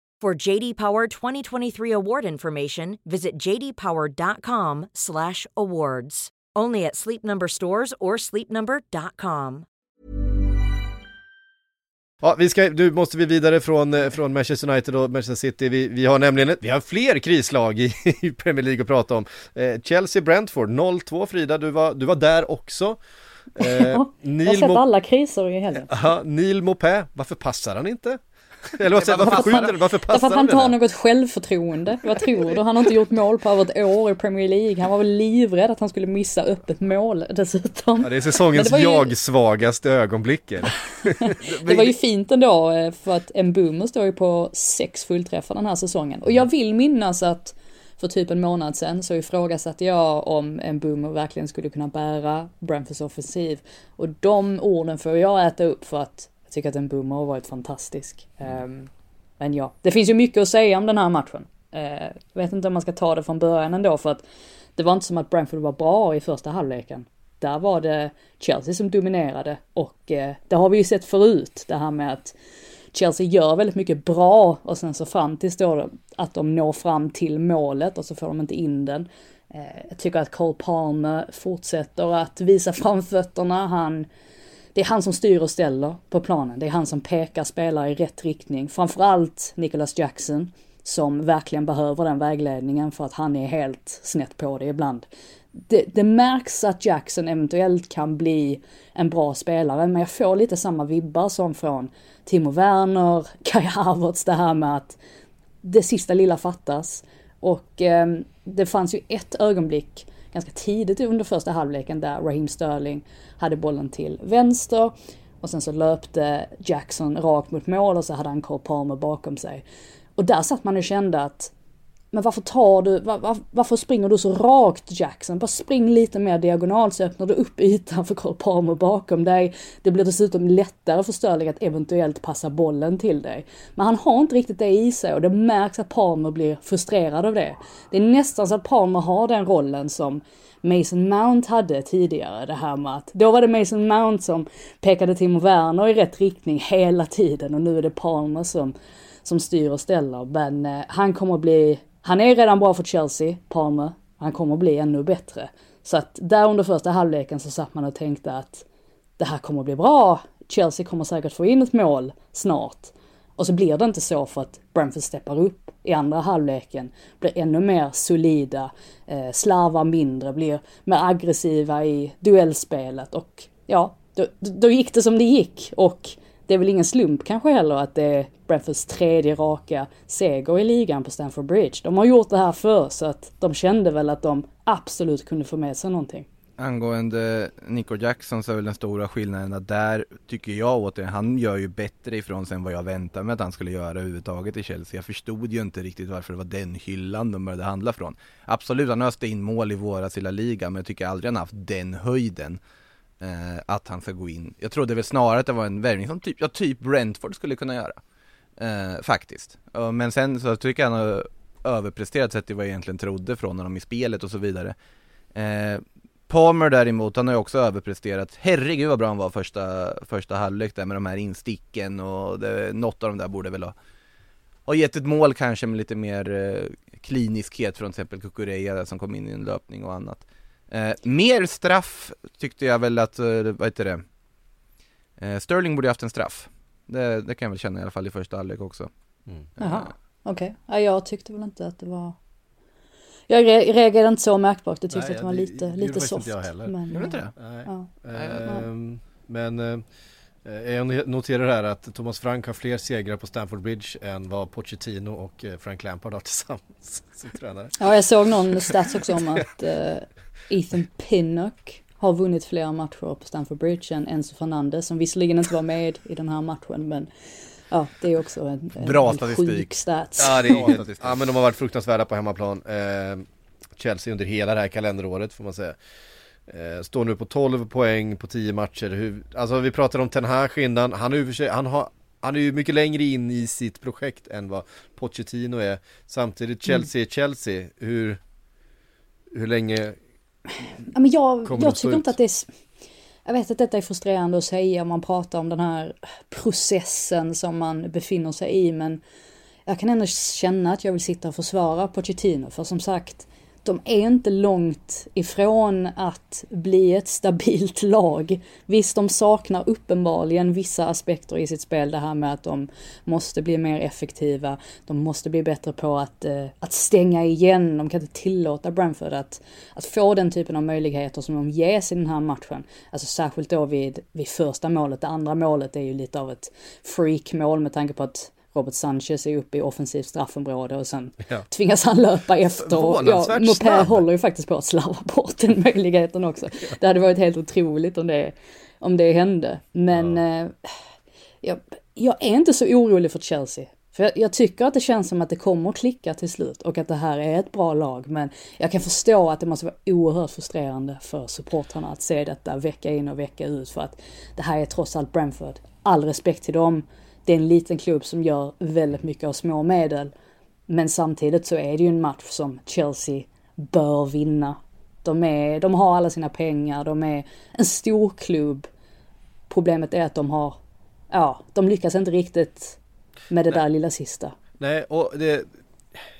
For JD Power 2023 award information, visit jdpower.com/awards. Only at Sleep Number stores or sleepnumber.com. Ja, vi ska, nu måste vi vidare från, eh, från Manchester United och Manchester City. Vi, vi har nämligen vi har fler krislag i, i Premier League att prata om. Eh, Chelsea-Brentford 0-2 Frida, du var, du var där också. Eh, ja, jag har sett alla kriser i helgen. Ja, Neil Mopé, varför passar han inte? Eller vad säger varför skjuter Varför passar Därför att han inte har något självförtroende. Vad tror du? Han har inte gjort mål på över ett år i Premier League. Han var väl livrädd att han skulle missa öppet mål dessutom. Ja, det är säsongens det ju... jag-svagaste ögonblick. det var ju fint ändå eh, för att en boomer står ju på sex fullträffar den här säsongen. Och jag vill minnas att för typ en månad sedan så ifrågasatte jag om en boomer verkligen skulle kunna bära Brentfords offensiv. Och de orden får jag äta upp för att jag tycker att en boomer har varit fantastisk. Um, men ja, det finns ju mycket att säga om den här matchen. Uh, jag vet inte om man ska ta det från början ändå för att det var inte som att Brentford var bra i första halvleken. Där var det Chelsea som dominerade och uh, det har vi ju sett förut, det här med att Chelsea gör väldigt mycket bra och sen så fram tills då att de når fram till målet och så får de inte in den. Uh, jag tycker att Cole Palmer fortsätter att visa framfötterna, han det är han som styr och ställer på planen. Det är han som pekar spelare i rätt riktning. Framförallt Nicholas Jackson som verkligen behöver den vägledningen för att han är helt snett på det ibland. Det, det, märks att Jackson eventuellt kan bli en bra spelare, men jag får lite samma vibbar som från Timo Werner, Kai Havertz, det här med att det sista lilla fattas. Och eh, det fanns ju ett ögonblick ganska tidigt under första halvleken där Raheem Sterling hade bollen till vänster och sen så löpte Jackson rakt mot mål och så hade han Cole Palmer bakom sig. Och där satt man och kände att men varför tar du, var, var, varför springer du så rakt Jackson? Bara spring lite mer diagonalt så öppnar du upp ytan för Cole Palmer bakom dig. Det blir dessutom lättare för Sterling att eventuellt passa bollen till dig. Men han har inte riktigt det i sig och det märks att Palmer blir frustrerad av det. Det är nästan så att Palmer har den rollen som Mason Mount hade tidigare. Det här med att då var det Mason Mount som pekade Timo Werner i rätt riktning hela tiden och nu är det Palmer som, som styr och ställer. Men eh, han kommer att bli, han är redan bra för Chelsea, Palmer. Han kommer att bli ännu bättre. Så att där under första halvleken så satt man och tänkte att det här kommer att bli bra. Chelsea kommer säkert få in ett mål snart. Och så blir det inte så för att Brentford steppar upp i andra halvleken, blir ännu mer solida, eh, slarvar mindre, blir mer aggressiva i duellspelet och ja, då, då gick det som det gick och det är väl ingen slump kanske heller att det är Brentfords tredje raka seger i ligan på Stamford Bridge. De har gjort det här förr så att de kände väl att de absolut kunde få med sig någonting. Angående Nico Jackson så är väl den stora skillnaden att där tycker jag återigen, han gör ju bättre ifrån sig än vad jag väntade mig att han skulle göra överhuvudtaget i Chelsea. Jag förstod ju inte riktigt varför det var den hyllan de började handla från. Absolut, han öste in mål i våras i La Liga, men jag tycker aldrig han haft den höjden. Eh, att han ska gå in. Jag trodde väl snarare att det var en värvning som typ, ja, typ Brentford skulle kunna göra. Eh, faktiskt. Men sen så tycker jag han har överpresterat sett till vad jag egentligen trodde från honom i spelet och så vidare. Eh, Palmer däremot, han har ju också överpresterat. Herregud vad bra han var första, första halvlek där med de här insticken och det, något av de där borde väl ha, ha gett ett mål kanske med lite mer eh, kliniskhet från till exempel Kukureya som kom in i en löpning och annat. Eh, mer straff tyckte jag väl att, eh, vad heter det, eh, Sterling borde haft en straff. Det, det kan jag väl känna i alla fall i första halvlek också. Mm. Jaha, okej. Okay. Ja, jag tyckte väl inte att det var jag reagerade inte så märkbart, jag tyckte Nej, att det var lite, det, lite soft. Inte jag heller. Men, Gjorde inte det? Nej. Ja. Ehm, men eh, jag noterar här att Thomas Frank har fler segrar på Stamford Bridge än vad Pochettino och eh, Frank Lampard har tillsammans som tränare. Ja, jag såg någon stats också om att uh, Ethan Pinnock har vunnit fler matcher på Stamford Bridge än Enzo Fernandez som visserligen inte var med i den här matchen men Ja, det är också en, en Bra statistik. sjuk stats. Ja, det är, ja, men de har varit fruktansvärda på hemmaplan. Eh, Chelsea under hela det här kalenderåret får man säga. Eh, står nu på 12 poäng på 10 matcher. Hur, alltså vi pratade om Ten Hag innan. Han, är han, har, han är ju mycket längre in i sitt projekt än vad Pochettino är. Samtidigt Chelsea är Chelsea. Hur, hur länge ja, men jag, jag tycker inte att det är jag vet att detta är frustrerande att säga om man pratar om den här processen som man befinner sig i, men jag kan ändå känna att jag vill sitta och försvara Pochettino, för som sagt, de är inte långt ifrån att bli ett stabilt lag. Visst, de saknar uppenbarligen vissa aspekter i sitt spel. Det här med att de måste bli mer effektiva. De måste bli bättre på att, eh, att stänga igen. De kan inte tillåta Brentford att, att få den typen av möjligheter som de ges i den här matchen. Alltså särskilt då vid, vid första målet. Det andra målet är ju lite av ett freakmål med tanke på att Robert Sanchez är uppe i offensivt straffområde och sen ja. tvingas han löpa efter. Och, ja, Mopé håller ju faktiskt på att slarva bort den möjligheten också. Ja. Det hade varit helt otroligt om det, om det hände. Men ja. eh, jag, jag, är inte så orolig för Chelsea. För jag, jag, tycker att det känns som att det kommer att klicka till slut och att det här är ett bra lag. Men jag kan förstå att det måste vara oerhört frustrerande för supportrarna att se detta vecka in och vecka ut. För att det här är trots allt Brentford. All respekt till dem det är en liten klubb som gör väldigt mycket av små medel. Men samtidigt så är det ju en match som Chelsea bör vinna. De, är, de har alla sina pengar, de är en stor klubb. Problemet är att de har, ja, de lyckas inte riktigt med det Nej. där lilla sista. Nej, och det,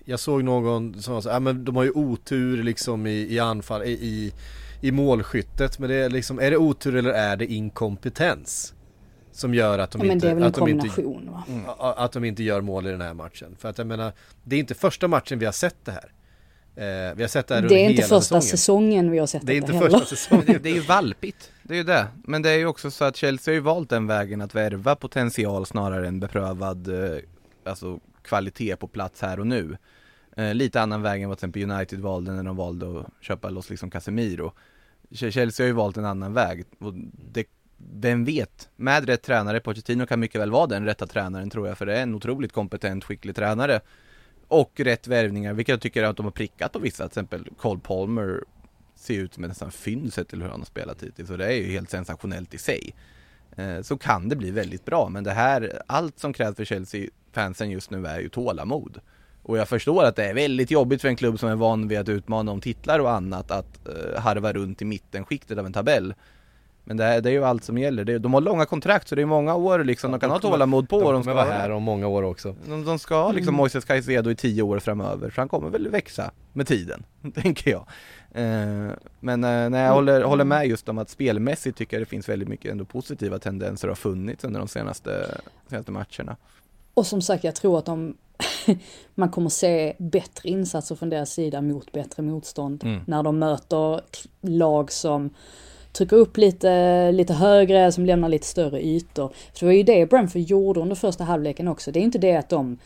jag såg någon som sa, ja men de har ju otur liksom i, i anfall, i, i, i målskyttet. Men det är liksom, är det otur eller är det inkompetens? Som gör att de, ja, inte, att, de inte, mm. att de inte gör mål i den här matchen. För att jag menar, det är inte första matchen vi har sett det här. Eh, vi har sett det här Det är inte första säsongen. säsongen vi har sett det är inte heller. första säsongen. det, det är ju valpigt, det är ju det. Men det är ju också så att Chelsea har ju valt den vägen att värva potential snarare än beprövad eh, alltså, kvalitet på plats här och nu. Eh, lite annan väg än vad till exempel United valde när de valde att köpa loss liksom Casemiro. Chelsea har ju valt en annan väg och det vem vet? Med rätt tränare, Pochettino kan mycket väl vara den rätta tränaren tror jag, för det är en otroligt kompetent, skicklig tränare. och rätt värvningar, vilket jag tycker att de har prickat på vissa, till exempel Cole Palmer ser ut som ett nästan fynd sett till hur han har spelat hittills och det är ju helt sensationellt i sig. Eh, så kan det bli väldigt bra, men det här, allt som krävs för Chelsea-fansen just nu är ju tålamod. Och jag förstår att det är väldigt jobbigt för en klubb som är van vid att utmana om titlar och annat att eh, harva runt i mittenskiktet av en tabell. Men det, är, det är ju allt som gäller. Det, de har långa kontrakt så det är många år liksom, ja, de kan de ha tålamod på. De kommer de ska vara här om många år också. De, de ska ha liksom mm. Moises Caicedo i tio år framöver, så han kommer väl växa med tiden, tänker jag. Eh, men eh, när jag håller, håller med just om att spelmässigt tycker jag det finns väldigt mycket ändå positiva tendenser har funnits under de senaste, senaste matcherna. Och som sagt, jag tror att de man kommer se bättre insatser från deras sida mot bättre motstånd. Mm. När de möter lag som trycker upp lite, lite högre, som lämnar lite större ytor. För det var ju det Brentford gjorde under första halvleken också. Det är inte det att de,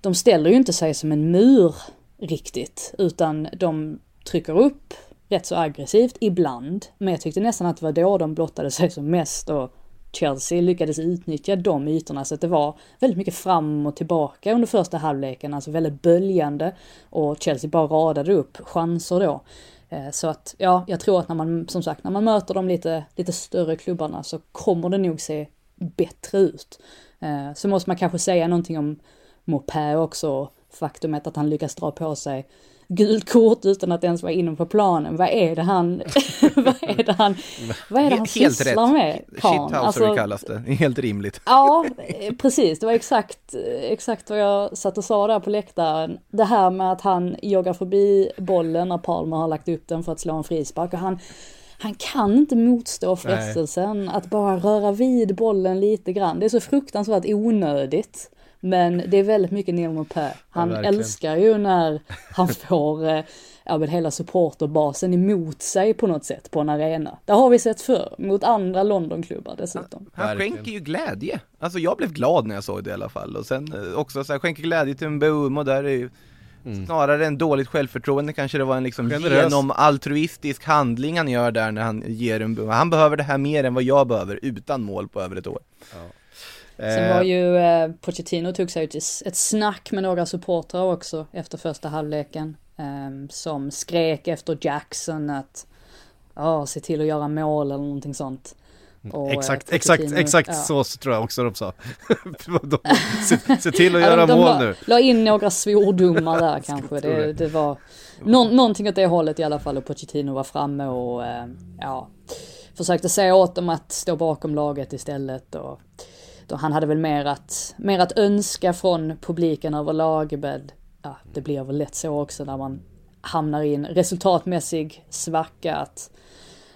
de ställer ju inte sig som en mur riktigt, utan de trycker upp rätt så aggressivt ibland. Men jag tyckte nästan att det var då de blottade sig som mest och Chelsea lyckades utnyttja de ytorna så att det var väldigt mycket fram och tillbaka under första halvleken, alltså väldigt böljande och Chelsea bara radade upp chanser då. Eh, så att ja, jag tror att när man som sagt när man möter de lite, lite större klubbarna så kommer det nog se bättre ut. Eh, så måste man kanske säga någonting om Mopé också, faktumet att han lyckas dra på sig gult kort utan att ens vara inne på planen. Vad är det han, vad är det han, vad är det han Helt sysslar rätt. med? Shithouser alltså, kallas det, helt rimligt. Ja, precis, det var exakt, exakt vad jag satt och sa där på läktaren. Det här med att han joggar förbi bollen när Palmer har lagt upp den för att slå en frispark och han han kan inte motstå frestelsen Nej. att bara röra vid bollen lite grann. Det är så fruktansvärt onödigt. Men det är väldigt mycket Neil Maupin. Han ja, älskar ju när han får eh, ja, men hela supporterbasen emot sig på något sätt på en arena. Det har vi sett förr, mot andra Londonklubbar dessutom. Han, han skänker ju glädje. Alltså jag blev glad när jag såg det i alla fall. Och sen eh, också så här, skänker glädje till Mbeumo där är ju Mm. Snarare än dåligt självförtroende kanske det var en liksom genom altruistisk handling han gör där när han ger en Han behöver det här mer än vad jag behöver utan mål på över ett år. Ja. Sen var eh. ju eh, Pochettino tog sig ut i ett snack med några supportrar också efter första halvleken. Eh, som skrek efter Jackson att ja, se till att göra mål eller någonting sånt. Mm. Och, exakt, eh, exakt, exakt ja. så tror jag också de sa. se, se, till att göra de, de mål la, nu. La in några svordomar där kanske. Det, det var nå, någonting åt det hållet i alla fall och Pochettino var framme och eh, ja, försökte säga åt dem att stå bakom laget istället. Och, och han hade väl mer att, mer att önska från publiken överlag, men ja, det blir väl lätt så också när man hamnar i en resultatmässig svacka att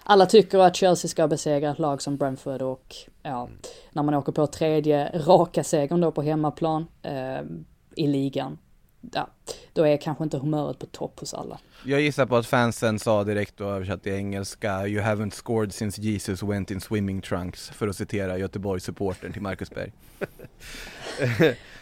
alla tycker att Chelsea ska besegra ett lag som Brentford och ja, när man åker på tredje raka segern då på hemmaplan eh, i ligan ja, då är kanske inte humöret på topp hos alla. Jag gissar på att fansen sa direkt och översatt till engelska You haven't scored since Jesus went in swimming trunks för att citera Göteborgs supporten till Marcus Berg.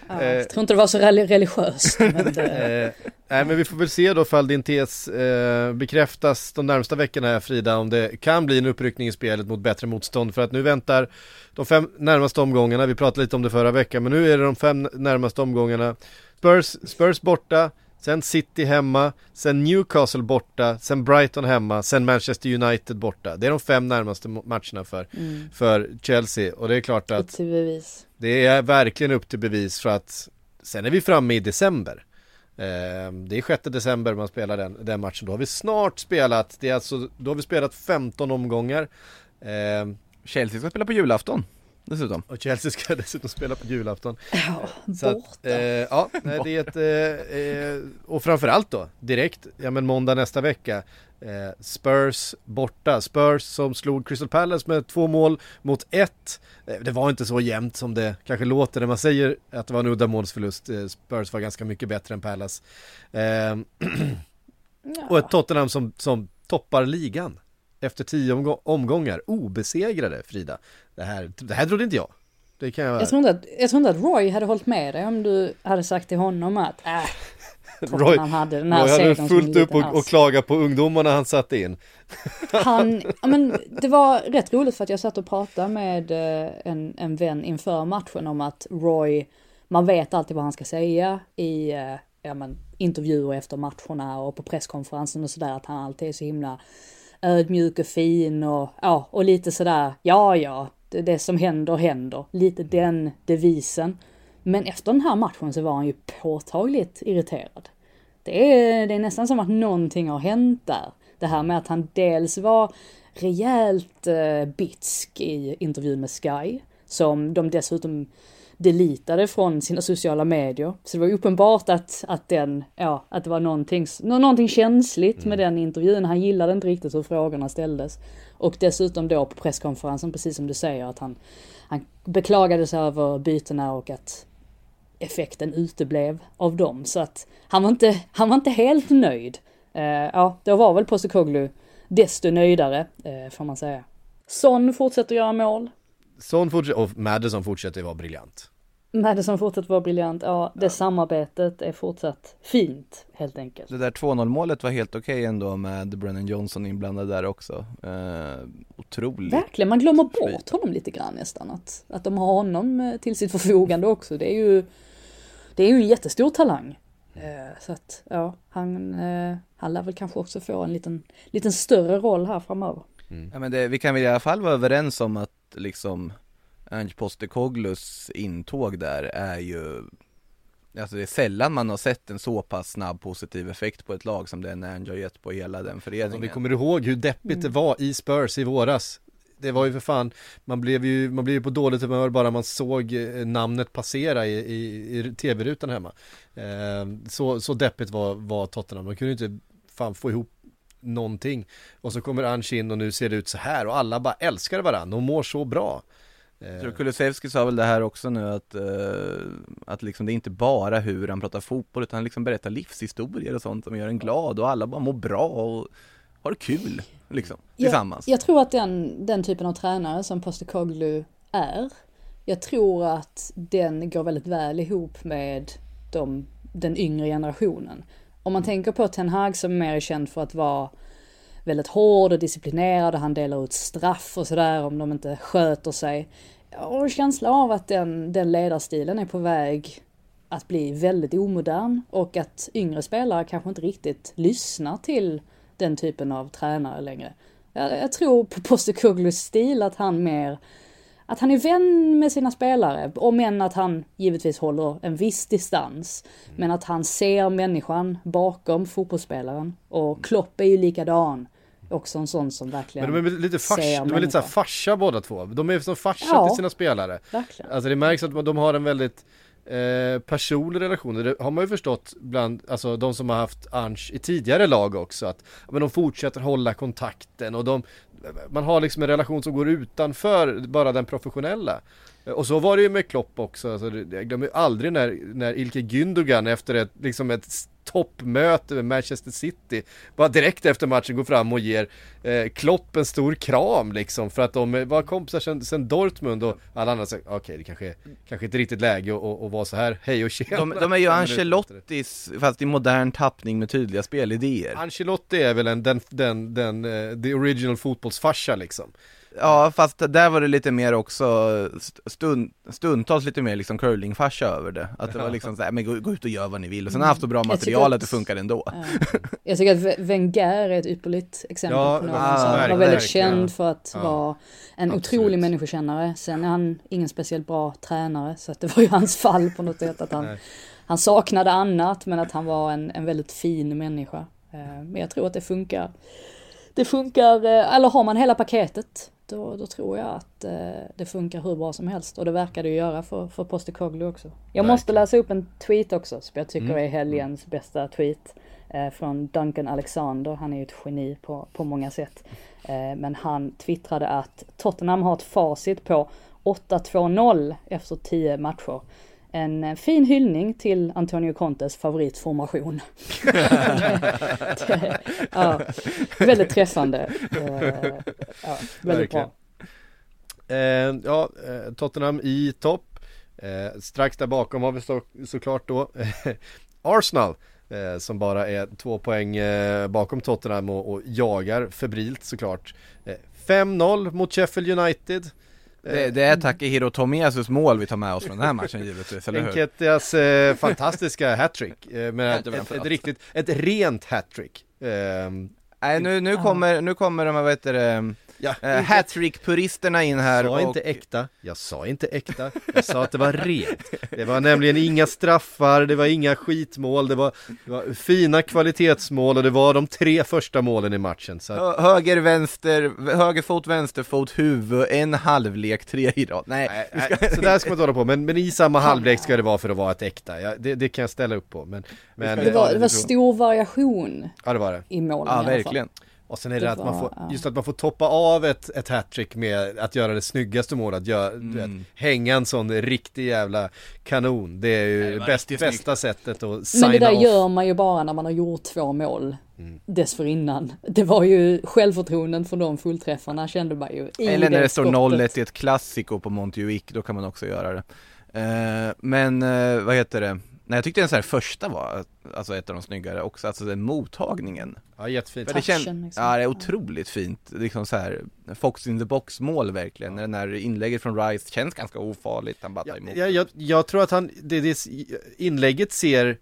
ja, jag tror inte det var så religiöst. men det... Eh, nej men vi får väl se då ifall din tes eh, bekräftas de närmsta veckorna här Frida om det kan bli en uppryckning i spelet mot bättre motstånd för att nu väntar de fem närmaste omgångarna, vi pratade lite om det förra veckan men nu är det de fem närmaste omgångarna Spurs, Spurs borta, sen City hemma, sen Newcastle borta, sen Brighton hemma, sen Manchester United borta. Det är de fem närmaste matcherna för, mm. för Chelsea och det är klart att upp till bevis. Det är verkligen upp till bevis för att sen är vi framme i december. Eh, det är 6 december man spelar den, den matchen. Då har vi snart spelat, det är alltså, då har vi spelat 15 omgångar. Eh, Chelsea ska spela på julafton dessutom. Och Chelsea ska dessutom spela på julafton. Ja, så borta. Att, eh, ja, nej, det är ett, eh, eh, och framförallt då, direkt, ja men måndag nästa vecka, eh, Spurs borta. Spurs som slog Crystal Palace med två mål mot ett. Eh, det var inte så jämnt som det kanske låter när man säger att det var en uddamålsförlust. Eh, Spurs var ganska mycket bättre än Palace. Ja. Och ett Tottenham som, som toppar ligan efter tio omgång omgångar obesegrade Frida. Det här, det här trodde inte jag. Det kan jag... Jag, tror inte att, jag tror inte att Roy hade hållit med dig om du hade sagt till honom att äh, Roy, hade den här Roy hade fullt upp och, och klaga på ungdomarna han satte in. Han, ja men det var rätt roligt för att jag satt och pratade med eh, en, en vän inför matchen om att Roy, man vet alltid vad han ska säga i, eh, ja, men, intervjuer efter matcherna och på presskonferensen och sådär att han alltid är så himla ödmjuk och fin och ja, och lite sådär, ja, ja, det, det som händer händer. Lite den devisen. Men efter den här matchen så var han ju påtagligt irriterad. Det är, det är nästan som att någonting har hänt där. Det här med att han dels var rejält eh, bitsk i intervjun med Sky, som de dessutom deletade från sina sociala medier. Så det var uppenbart att, att den, ja, att det var någonting, någonting känsligt med den intervjun. Han gillade inte riktigt hur frågorna ställdes. Och dessutom då på presskonferensen, precis som du säger, att han, han beklagade sig över bytena och att effekten uteblev av dem. Så att han var inte, han var inte helt nöjd. Uh, ja, då var väl Postekoglu desto nöjdare, uh, får man säga. Son fortsätter göra mål. Son fortsätter, och Madison fortsätter vara briljant. Madison fortsätter vara briljant, ja det ja. samarbetet är fortsatt fint helt enkelt. Det där 2-0 målet var helt okej okay ändå med Brennan Johnson inblandad där också. Eh, otroligt. Verkligen, man glömmer bort honom lite grann nästan. Att, att de har honom eh, till sitt förfogande också. Det är ju, det är ju en jättestor talang. Eh, så att ja, han, eh, han lär väl kanske också få en liten, liten större roll här framöver. Mm. Ja men det, vi kan väl i alla fall vara överens om att liksom Ange Postecoglus intåg där är ju Alltså det är sällan man har sett en så pass snabb positiv effekt på ett lag som den Ange har gett på hela den föreningen. Om vi kommer ihåg hur deppigt mm. det var i Spurs i våras. Det var ju för fan, man blev ju, man blev ju på dåligt humör bara man såg eh, namnet passera i, i, i tv-rutan hemma. Eh, så, så deppigt var, var Tottenham, man kunde inte fan få ihop någonting. Och så kommer Ange in och nu ser det ut så här och alla bara älskar varandra och mår så bra. Jag tror Kulusevski sa väl det här också nu att, uh, att liksom det är inte bara hur han pratar fotboll utan han liksom berättar livshistorier och sånt som gör en glad och alla bara mår bra och har kul liksom tillsammans. Jag, jag tror att den, den typen av tränare som Postecoglou är, jag tror att den går väldigt väl ihop med de, den yngre generationen. Om man tänker på Ten Hag som mer är känd för att vara väldigt hård och disciplinerad och han delar ut straff och sådär om de inte sköter sig. Jag har en känsla av att den, den ledarstilen är på väg att bli väldigt omodern och att yngre spelare kanske inte riktigt lyssnar till den typen av tränare längre. Jag, jag tror på Postecoglos stil att han mer att han är vän med sina spelare, om än att han givetvis håller en viss distans. Men att han ser människan bakom fotbollsspelaren. Och Klopp är ju likadan. Också en sån som verkligen Men de är lite, fars, de är lite såhär farsa båda två. De är som farsa ja, till sina spelare. Verkligen. Alltså det märks att de har en väldigt eh, personlig relation. Det har man ju förstått bland, alltså de som har haft Ange i tidigare lag också. Att men de fortsätter hålla kontakten och de, man har liksom en relation som går utanför bara den professionella. Och så var det ju med Klopp också, alltså, jag glömmer aldrig när, när Ilke Gündogan efter ett, liksom ett toppmöte med Manchester City. Bara direkt efter matchen går fram och ger eh, Klopp en stor kram liksom för att de var kompisar sen, sen Dortmund och alla andra säger okej okay, det kanske, kanske inte riktigt läge att vara så här. Hej och tjena. De, de är ju Ancelottis fast i modern tappning med tydliga spelidéer. Ancelotti är väl en, den, den, den, uh, the original fotbollsfarsa liksom Ja fast där var det lite mer också stund, stundtals lite mer liksom curlingfarsa över det. Att det var liksom såhär, men gå, gå, ut och gör vad ni vill. Och sen har haft så bra material att, att, det funkar ändå. Ja. Jag tycker att Wenger är ett ypperligt exempel ja, på någon ah, som var väldigt känd för att ja. vara en Absolut. otrolig människokännare. Sen är han ingen speciellt bra tränare så att det var ju hans fall på något sätt att han Han saknade annat men att han var en, en väldigt fin människa. Eh, Men jag tror att det funkar det funkar, eh, eller har man hela paketet då, då tror jag att eh, det funkar hur bra som helst. Och det verkar det ju göra för, för Postekoglu också. Jag Verkligen. måste läsa upp en tweet också som jag tycker mm. är helgens bästa tweet. Eh, från Duncan Alexander, han är ju ett geni på, på många sätt. Eh, men han twittrade att Tottenham har ett facit på 8-2-0 efter 10 matcher. En fin hyllning till Antonio Contes favoritformation. det, ja, väldigt träffande. Eh, ja, väldigt bra. Eh, ja, eh, Tottenham i topp. Strax där bakom har vi så, såklart då Arsenal. Som bara är två poäng bakom Tottenham och, och jagar febrilt såklart. 5-0 mot Sheffield United. Det, det är Takehiro Tomiyasus mål vi tar med oss från den här matchen givetvis, eller hur? Enketias eh, fantastiska hattrick, eh, men ett, ett, ett riktigt, ett rent hattrick. Ehm, Nej nu, nu kommer, nu kommer de här, vad heter det, ja, eh, hattrick-puristerna in här Jag sa och inte äkta, jag sa inte äkta, jag sa att det var rent. Det var nämligen inga straffar, det var inga skitmål, det var, det var fina kvalitetsmål och det var de tre första målen i matchen. Så att, Hö- Höger, vänster, höger fot, vänster fot, huvud, en halvlek, tre i rad. Nej, nej, ska- så där ska man inte hålla på, men, men i samma halvlek ska det vara för att vara ett äkta. Ja, det, det kan jag ställa upp på, men, men Det var, det var stor variation ja det var det. i målen Ja, i alla fall. Och sen är det, Det att man var, får, ja. just att man får toppa av ett, ett hattrick med att göra det snyggaste målet, att göra, du vet, Mm. hänga en sån riktig jävla kanon. Det är ju det bäst, bästa sättet att signa Men det där off. gör man ju bara när man har gjort två mål Mm. dessförinnan. Det var ju självförtroendet för de fullträffarna kände man ju i Eller när det står skottet. 0-1 i ett klassiko på Montjuic, då kan man också göra det. Eh, men eh, vad heter det? Nej jag tyckte den så här första var, alltså ett av de snyggare också, alltså den mottagningen. Ja, jättefint. För det Touchen, känns, liksom. ja det är otroligt fint, liksom så här Fox in the box mål verkligen, när den här inlägget från Rice känns ganska ofarligt, han bara tar Ja, emot. jag, jag, jag tror att han, det, det, inlägget ser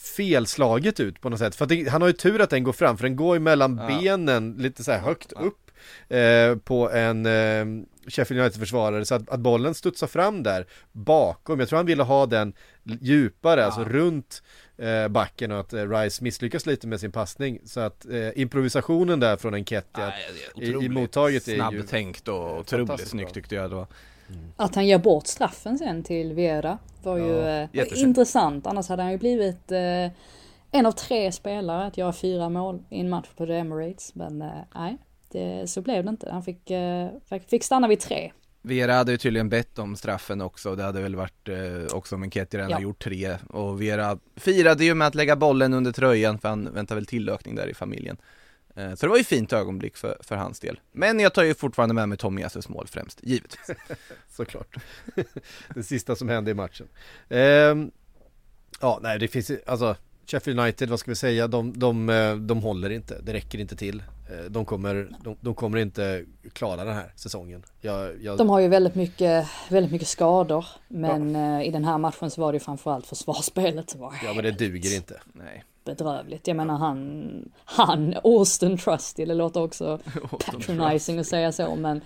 felslaget ut på något sätt. För att det, han har ju tur att den går fram, för den går ju mellan Ja. benen lite så här högt Ja. upp eh, på en eh, Sheffield United-försvarare. Så att, att bollen studsar fram där bakom. Jag tror han ville ha den djupare, alltså runt eh, backen och att eh, Rice misslyckas lite med sin passning. Så att eh, improvisationen där från Enketia är i- i mottaget är ju- snabbtänkt och otroligt snyggt tyckte jag det var. Att han ger bort straffen sen till Vera var ju Ja, eh, var jättefint. intressant. Annars hade han ju blivit eh, en av tre spelare att göra fyra mål i en match på The Emirates. Men eh, nej, det, så blev det inte. Han fick, eh, fick- fick stanna vid tre. Vera hade ju tydligen bett om straffen också, det hade väl varit eh, också om Enketia redan Ja. har gjort tre och Vera firade ju med att lägga bollen under tröjan för han väntar väl tillökning där i familjen. Eh, så det var ju fint ögonblick för, för hans del. Men jag tar ju fortfarande med mig Tommy Jesses mål främst, givetvis. såklart. det sista som hände i matchen. Ehm, ja, nej, det finns ju- alltså Sheffield United, vad ska vi säga, de, de, eh, de håller inte, det räcker inte till. Eh, De kommer, de, de kommer inte klara den här säsongen. Jag, jag, De har ju väldigt mycket, väldigt mycket skador. Men eh, i den här matchen så var det ju framförallt försvarsspelet som var ja, men det duger inte. Nej. bedrövligt. Jag menar han, han, Austin Trusty, det låter också patronizing att säga så men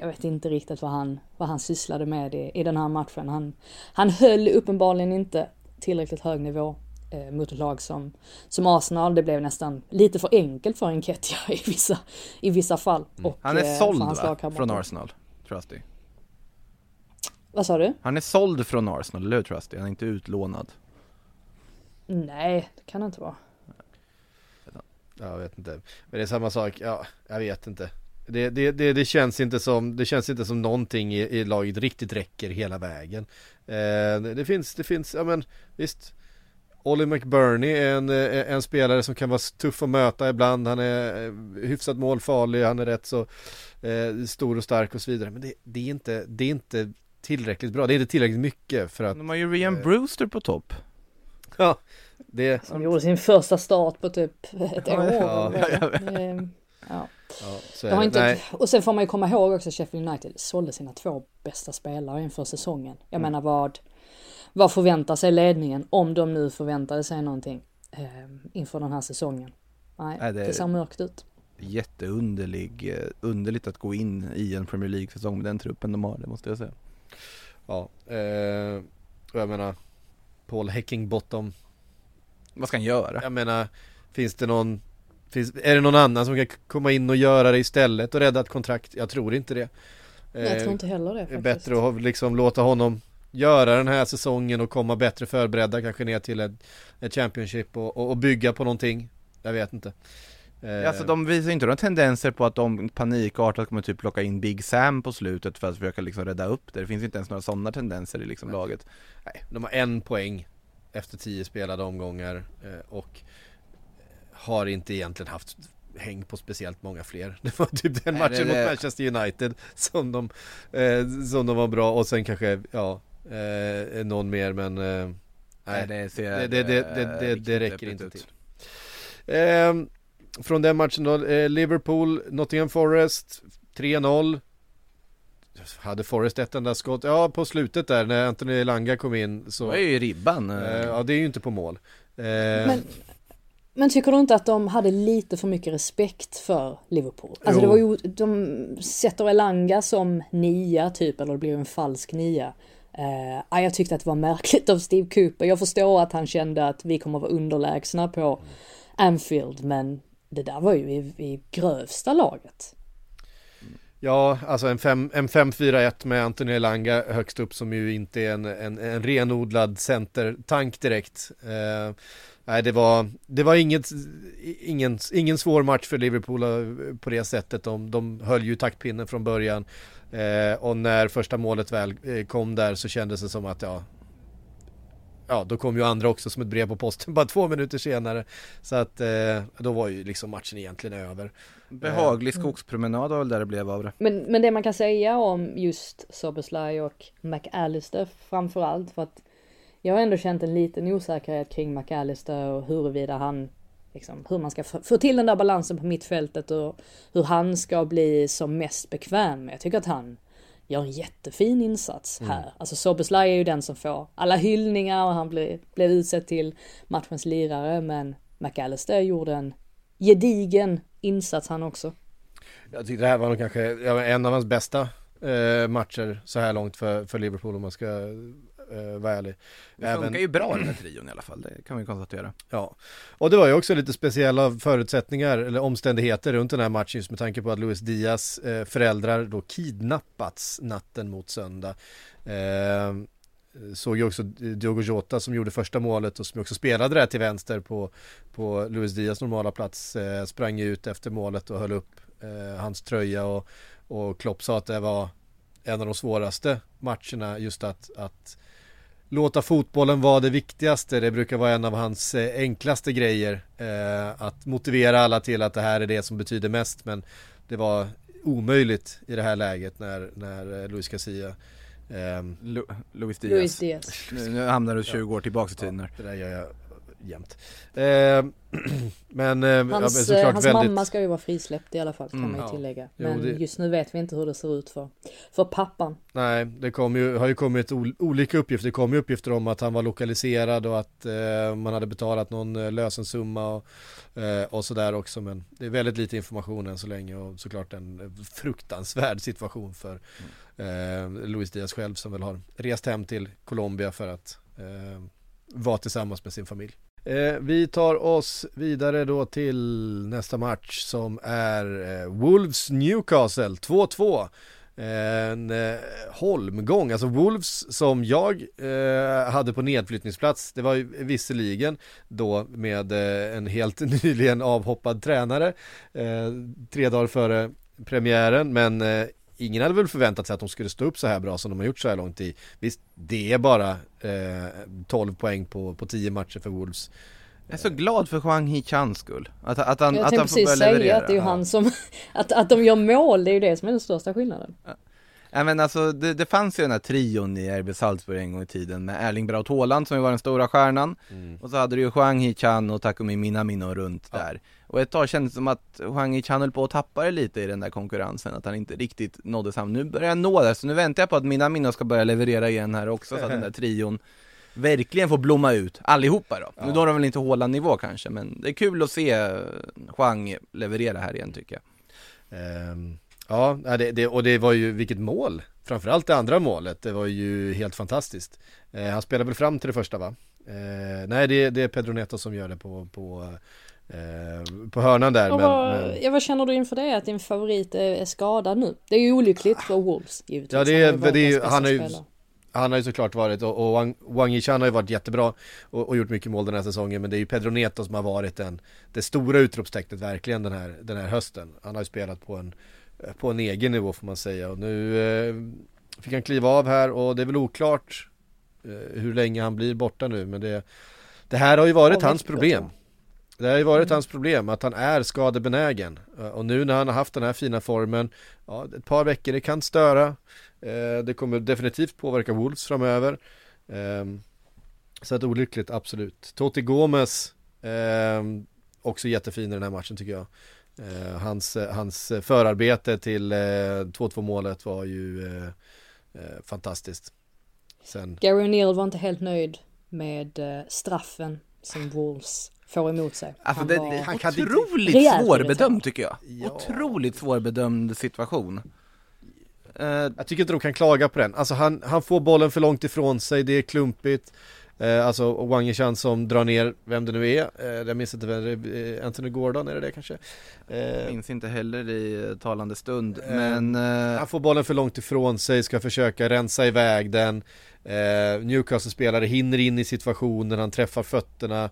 jag vet inte riktigt vad han, vad han sysslade med i, i den här matchen. Han, han höll uppenbarligen inte tillräckligt hög nivå eh, mot ett lag som, som Arsenal. Det blev nästan lite för enkelt för Enketia i vissa, i vissa fall. Och, Han eh, är för såld va? Från Arsenal, Trusty. Vad sa du? Han är såld från Arsenal, eller hur Trusty? Han är inte utlånad. Nej, det kan det inte vara. Ja, jag vet inte. Men det är samma sak, ja, jag vet inte. Det, det, det, det känns inte som, det känns inte som någonting i, i laget riktigt räcker hela vägen. Eh, det finns, det finns, ja men visst. Ollie McBurney är en, eh, en spelare som kan vara tuff att möta ibland. Han är eh, hyfsat målfarlig, han är rätt så eh, stor och stark och så vidare. Men det, det, är inte, det är inte tillräckligt bra. Det är inte tillräckligt mycket för att, De har ju Ryan Brewster på topp. ja, det, Som gjorde sin första start på typ ett år. Ja, Eh, ja. ja, det. inte, Nej. och sen får man ju komma ihåg också att Sheffield United sålde sina två bästa spelare inför säsongen. Jag Mm. menar vad, vad förväntar sig ledningen om de nu förväntade sig någonting eh, inför den här säsongen? Nej, Nej, det- det ser mörkt ut. Jätteunderlig, eh, underligt att gå in i en Premier League-säsong med den truppen de har, det måste jag säga. Ja, eh, jag menar Paul Heckingbottom Vad ska han göra? Jag menar, finns det någon finns, Är det någon annan som kan komma in och göra det istället och rädda ett kontrakt? Jag tror inte det jag tror Eh, inte heller det Det är faktiskt. bättre att liksom låta honom göra den här säsongen och komma bättre förberedda kanske ner till ett, ett Championship och, och, och bygga på någonting Jag vet inte Eh, Alltså de visar inte några tendenser på att de panikartat kommer typ plocka in Big Sam på slutet för att försöka liksom rädda upp det. Det finns inte ens några sådana tendenser i liksom laget. Nej, de har en poäng efter tio spelade omgångar eh, och har inte egentligen haft häng på speciellt många fler. Det var typ den Nej, matchen det- mot Manchester United som de, eh, som de var bra och sen kanske, ja, eh, någon mer men eh, nej, det, ser, det, det, det, det, det, riktigt det räcker inte till. Ehm, från den matchen då, eh, Liverpool, Nottingham Forest 3-0 hade Forrest ett enda skott? Ja, på slutet där när Anthony Langa kom in så... Det var ju ribban. Eh, eh. ja, det är ju inte på mål. Eh, Men, men tycker du inte att de hade lite för mycket respekt för Liverpool? Alltså Jo. det var ju, de sätter Elanga som nia typ, eller det blir en falsk nia. Uh, jag tyckte att det var märkligt av Steve Cooper. Jag förstår att han kände att vi kommer vara underlägsna på Anfield, men det där var ju i, i grövsta laget. Ja, alltså en, fem, en 5-4-1 med Anthony Elanga högst upp som ju inte är en, en, en renodlad centertank direkt. Uh, nej, det var, det var inget, ingen, ingen svår match för Liverpool eh, på det sättet. De, de höll ju taktpinnen från början. Eh, och när första målet väl eh, kom där så kändes det som att ja, Ja, då kom ju andra också som ett brev på posten bara två minuter senare. Så att eh, då var ju liksom matchen egentligen över. Behaglig skogspromenad var väl där det blev av det. Men, men det man kan säga om just Soberslaj och McAllister framförallt för att jag har ändå känt en liten osäkerhet kring McAllister och huruvida han liksom, hur man ska få till den där balansen på mittfältet och hur han ska bli som mest bekväm. Jag tycker att han gör en jättefin insats här. Alltså Soberslaj är ju den som får alla hyllningar och han blev, blev utsedd till matchens lirare men McAllister gjorde en gedigen insats han också. Jag tyckte det här var nog kanske en av hans bästa eh, matcher så här långt för, för Liverpool om man ska eh, vara ärlig. Det funkar ju bra den här trion i alla fall, det kan vi konstatera. Ja, och det var ju också lite speciella förutsättningar eller omständigheter runt den här matchen just med tanke på att Luis Diaz eh, föräldrar då kidnappats natten mot söndag. Eh, såg ju också Diogo Jota som gjorde första målet och som också spelade där till vänster på, på Luis Diaz normala plats. Eh, sprang ut efter målet och höll upp eh, hans tröja och, och Klopp sa att det var en av de svåraste matcherna just att, att låta fotbollen vara det viktigaste. Det brukar vara en av hans eh, enklaste grejer. Eh, att motivera alla till att det här är det som betyder mest. Men det var omöjligt i det här läget när, när eh, Luis Casilla ehm, Lu Luis Diaz. Luis Diaz. Nu, nu hamnar du 20 år tillbaka i tiden här. det där gör jag jämt. Eh, men eh, ja, men Hans, eh, såklart hans väldigt... mamma ska ju vara frisläppt i alla fall kan Mm. man ju Ja. tillägga. Jo, Men det- just nu vet vi inte hur det ser ut för, för pappan. Nej, det kom ju, har ju kommit ol, olika uppgifter. Det kom ju uppgifter om att han var lokaliserad och att eh, man hade betalat någon eh, lösensumma och, eh, och sådär också. Men det är väldigt lite information än så länge och såklart en eh, fruktansvärd situation för eh, Luis Diaz själv som väl har rest hem till Colombia för att eh, vara tillsammans med sin familj. Eh, vi tar oss vidare då till nästa match som är eh, Wolves Newcastle 2-2. En eh, holmgång, alltså Wolves som jag eh, hade på nedflyttningsplats, det var ju visserligen då med eh, en helt nyligen avhoppad tränare eh, tre dagar före premiären, men eh, ingen hade väl förväntat sig att de skulle stå upp så här bra som de har gjort så här långt i. Visst, det är bara eh, 12 poäng på, på 10 matcher för Wolves. Jag är så glad för Huang Hee-chans skull. Att, att han, Jag att tänkte han får precis börja säga leverera. att det är ju han som, att, att de gör mål, det är ju det som är den största skillnaden. Ja men alltså det, det fanns ju den här trion i RB Salzburg en gång i tiden med Erling Braut Haaland som ju var den stora stjärnan. Och så hade du ju Huang Hee-chan och Takumi Minamino runt där. Och ett tag kändes det som att Huang Hee-chan höll på att tappa det lite i den där konkurrensen Att han inte riktigt nådde samma, nu börjar han nå där så nu väntar jag på att Minamino ska börja leverera igen här också så att den där trion Verkligen får blomma ut, allihopa då. Nu når de väl inte Haaland-nivå kanske men det är kul att se Huang leverera här igen tycker jag. Ehm, ja, det, det, och det var ju vilket mål. Framförallt det andra målet, det var ju helt fantastiskt. Eh, han spelade väl fram till det första va? Eh, nej, det, det är Pedro Neto som gör det på, på, eh, på hörnan där. Och Men, vad, men, ja, vad känner du inför det? Att din favorit är, är skadad nu? Det är ju olyckligt för Wolves givetvis. Ja, det är- Han varit det är ju- han har ju- han har ju såklart varit, och, och Wang, Wang Yichan har ju varit jättebra och, och gjort mycket mål den här säsongen. Men det är ju Pedro Neto som har varit den, det stora utropstecknet verkligen den här, den här hösten. Han har ju spelat på en, på en egen nivå får man säga. Och nu eh, fick han kliva av här och det är väl oklart eh, hur länge han blir borta nu. Men det, det här har ju varit hans problem. Det har ju varit hans problem att han är skadebenägen Eh, och nu när han har haft den här fina formen Ja, ett par veckor, det kan störa Det kommer definitivt påverka Wolves framöver Ehm, Så att olyckligt, absolut Totti Gomes ehm, Också jättefin i den här matchen tycker jag hans, hans förarbete till eh, 2-2 målet var ju eh, eh, fantastiskt. Sen, Gary O'Neill var inte helt nöjd med eh, straffen som Wolves får emot sig. Alltså Han det, var- han kan inte- otroligt Rejält svårbedömd tycker jag. Ja. Otroligt svårbedömd situation. Eh, jag tycker inte de kan klaga på den. Alltså han, han får bollen för långt ifrån sig, det är klumpigt. Eh, alltså Wang Yishan som drar ner vem det nu är. Eh, jag minns inte vem det är. Eh, Anthony Gordon, är det det kanske? Eh, minns inte heller i eh, talande stund, Eh, men eh, Han får bollen för långt ifrån sig, ska försöka rensa iväg den. Eh, Newcastle-spelare hinner in i situationen, han träffar fötterna.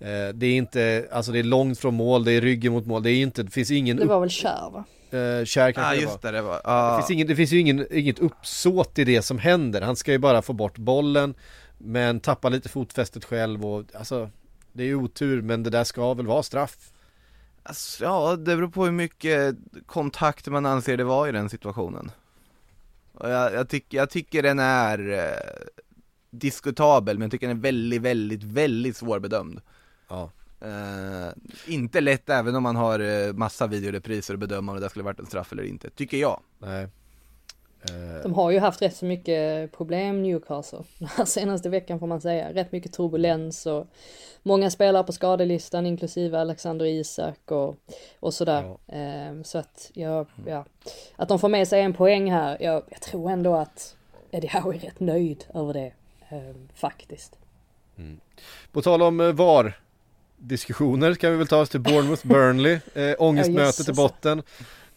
Eh, det är inte, alltså det är långt från mål, det är ryggen mot mål, det är inte, det finns ingen Det var väl kär va? eh, kär kanske Ja det var. just det, det var, Det ja. finns, ingen, det finns ju ingen, inget uppsåt i det som händer. Han ska ju bara få bort bollen Men tappar lite fotfästet själv och alltså Det är ju otur men det där ska väl vara straff Alltså, ja, det beror på hur mycket kontakt man anser det var i den situationen. Och jag, jag, tyck, jag tycker den är eh, diskutabel, men jag tycker den är väldigt, väldigt, väldigt svårbedömd. Ja Eh, inte lätt även om man har eh, massa videorepriser och bedöma om det där skulle varit en straff eller inte, tycker jag. Nej De har ju haft rätt så mycket problem Newcastle den här senaste veckan får man säga. Rätt mycket turbulens och många spelare på skadelistan inklusive Alexander Isak och, och sådär. Ehm, så att, ja, ja, att de får med sig en poäng här. Jag, jag tror ändå att Eddie Howe är rätt nöjd över det. ehm, faktiskt. På tal om eh, VAR Diskussioner kan vi väl ta oss till Bournemouth Burnley eh, Ångestmötet jösses. i botten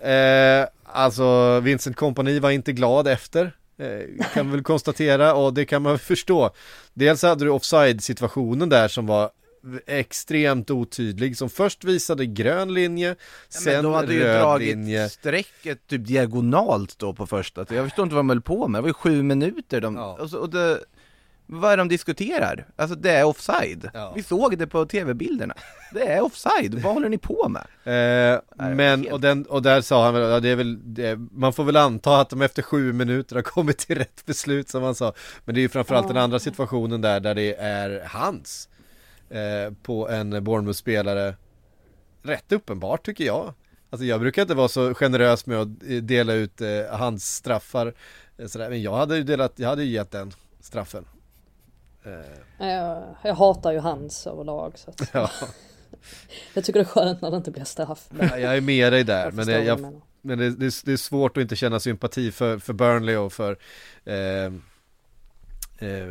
eh, Alltså Vincent Kompany var inte glad efter eh, Kan väl konstatera och det kan man förstå. Dels hade du offside situationen där som var extremt otydlig som först visade grön linje sen men de hade ju röd dragit linje. strecket typ diagonalt då på första, jag förstår inte vad de höll på med, det var ju sju minuter de, Ja. och, så, och det, vad är de diskuterar? Alltså det är offside, Ja. vi såg det på tv-bilderna, det är offside, vad håller ni på med? Eh, men, helt- och, den, och där sa han väl, ja, det är väl, det, man får väl anta att de efter sju minuter har kommit till rätt beslut som han sa. Men det är ju framförallt den andra situationen där, där det är hans eh, på en Bournemouth-spelare. Rätt uppenbart tycker jag. Alltså jag brukar inte vara så generös med att eh, dela ut eh, hans straffar. eh, Sådär. Men jag hade ju delat, jag hade ju gett den straffen. Eh, Jag, jag hatar ju hans överlag så att ja, jag tycker det är skönt när det inte blir straff. Men jag är med dig där. jag men jag, jag. Men det, det, är- det är svårt att inte känna sympati för, för Burnley och för eh, eh,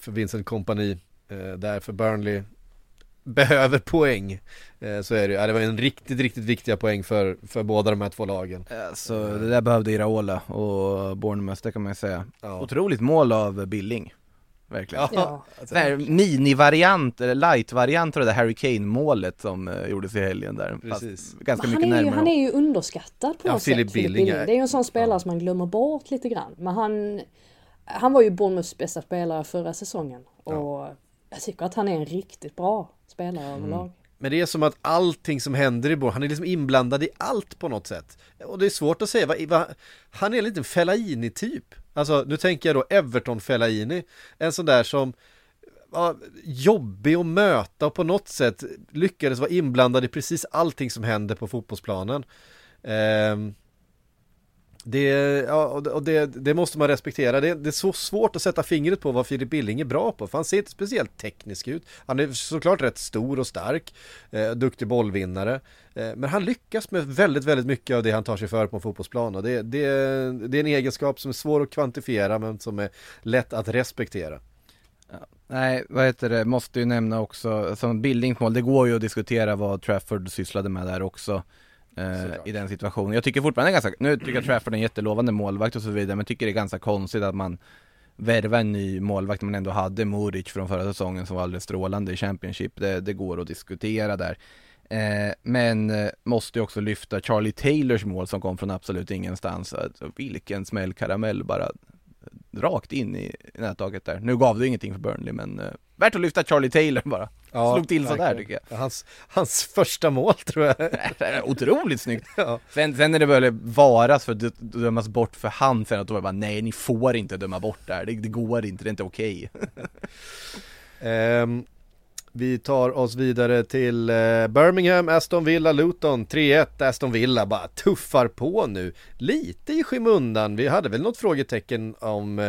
För Vincent Kompany eh, Där för Burnley Behöver poäng eh, Så är det ju, ja, det var en riktigt, riktigt viktiga poäng för, för båda de här två lagen Alltså det där behövde Iraola och Bournemouth, det kan man ju säga. Ja, Otroligt mål av Billing, verkligen. ja. Ja. Här mini-variant, eller light-variant av det där Harry Kane-målet som eh, gjordes i helgen där. Precis. Fast ganska Men han, mycket är ju, närmare. han är ju underskattad på Ja, något Philip sätt. Billing är- Det är ju en sån spelare Ja. som man glömmer bort lite grann. Men han, han var ju Bournemouths bästa spelare förra säsongen. Och jag tycker att han är en riktigt bra spelare Mm. överlag. Men det är som att allting som händer i Bournemouth, han är liksom inblandad i allt på något sätt. Och det är svårt att säga, vad, va, han är en liten Fellaini-typ. Alltså, nu tänker jag då Everton Fellaini. En sån där som var jobbig att möta och på något sätt lyckades vara inblandad i precis allting som händer på fotbollsplanen. Ehm, det, ja, och det- det måste man respektera. Det, det är så svårt att sätta fingret på vad Filip Billing är bra på. För han ser inte speciellt teknisk ut. Han är såklart rätt stor och stark. Eh, duktig bollvinnare. Eh, men han lyckas med väldigt, väldigt mycket av det han tar sig för på en fotbollsplan. Och det, det, det är en egenskap som är svår att kvantifiera men som är lätt att respektera. Nej, vad heter det, måste ju nämna också, som Billings-mål, det går ju att diskutera vad Trafford sysslade med där också. Eh. I den situationen. Jag tycker fortfarande ganska, nu tycker jag Trafford är en jättelovande målvakt och så vidare, men tycker det är ganska konstigt att man värva en ny målvakt man ändå hade Moric från förra säsongen som var alldeles strålande i Championship. Det, det går att diskutera där. Eh, men eh, måste ju också lyfta Charlie Taylors mål som kom från absolut ingenstans. Alltså, vilken smällkaramell bara rakt in i, nättaket där. Nu gav det ingenting för Burnley men eh, värt att lyfta Charlie Taylor bara. Slog till sådär tycker jag. Ja, Hans, hans första mål tror jag. Otroligt snyggt! Ja. Sen, sen när det började varas för att dö- dömas bort för hand sen att då var det bara nej ni får inte döma bort det här, det, det går inte, det är inte okej. Ehm, vi tar oss vidare till eh, Birmingham, Aston Villa, Luton 3-1 Aston Villa bara tuffar på nu. Lite i skymundan, vi hade väl något frågetecken om eh,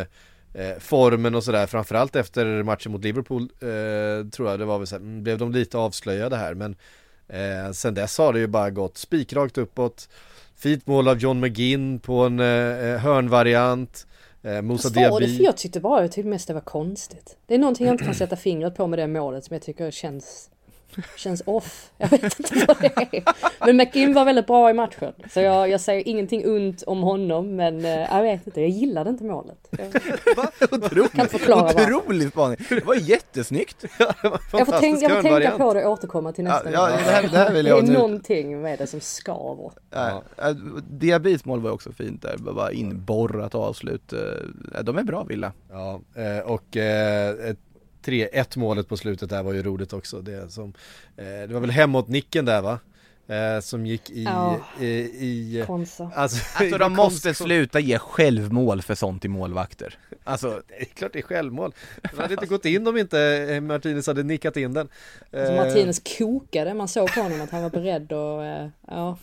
eh formen och sådär. Framförallt efter matchen mot Liverpool eh, Tror jag det var väl så här, blev de lite avslöjade här men eh, Sen dess har det ju bara gått spikrakt uppåt. Fint mål av John McGinn på en eh, eh hörnvariant eh, Vad var det Diaby för jag tyckte bara, jag tyckte mest det var konstigt. Det är någonting jag inte kan sätta fingret på med det målet som jag tycker känns Känns off. Jag vet inte vad det är. Men McInn var väldigt bra i matchen. Så jag, jag säger ingenting ont om honom men eh, jag vet inte, jag gillade inte målet. Jag, Otroligt, Kan förklara otrolig spaning! Det var jättesnyggt! jag får, tänk, jag får tänka på det och återkomma till nästa Ja, ja, gång. det här- det här vill jag är nu- någonting med det som skaver. Ja. Diabis mål var också fint där, bara inborrat avslut. Eh, De är bra Villa. Ja, eh, och ett 3-1 målet på slutet där var ju roligt också. Det, som, eh, det var väl hemåt-nicken där va? Eh, som gick i... Ja. i, i Konsa. alltså, Alltså de måste sluta ge självmål för sånt i målvakter. Alltså, Det är klart det är självmål. Den hade inte gått in om inte eh, Martinez hade nickat in den. Alltså Eh, Martinez kokade, man såg på honom att han var beredd och eh, ja.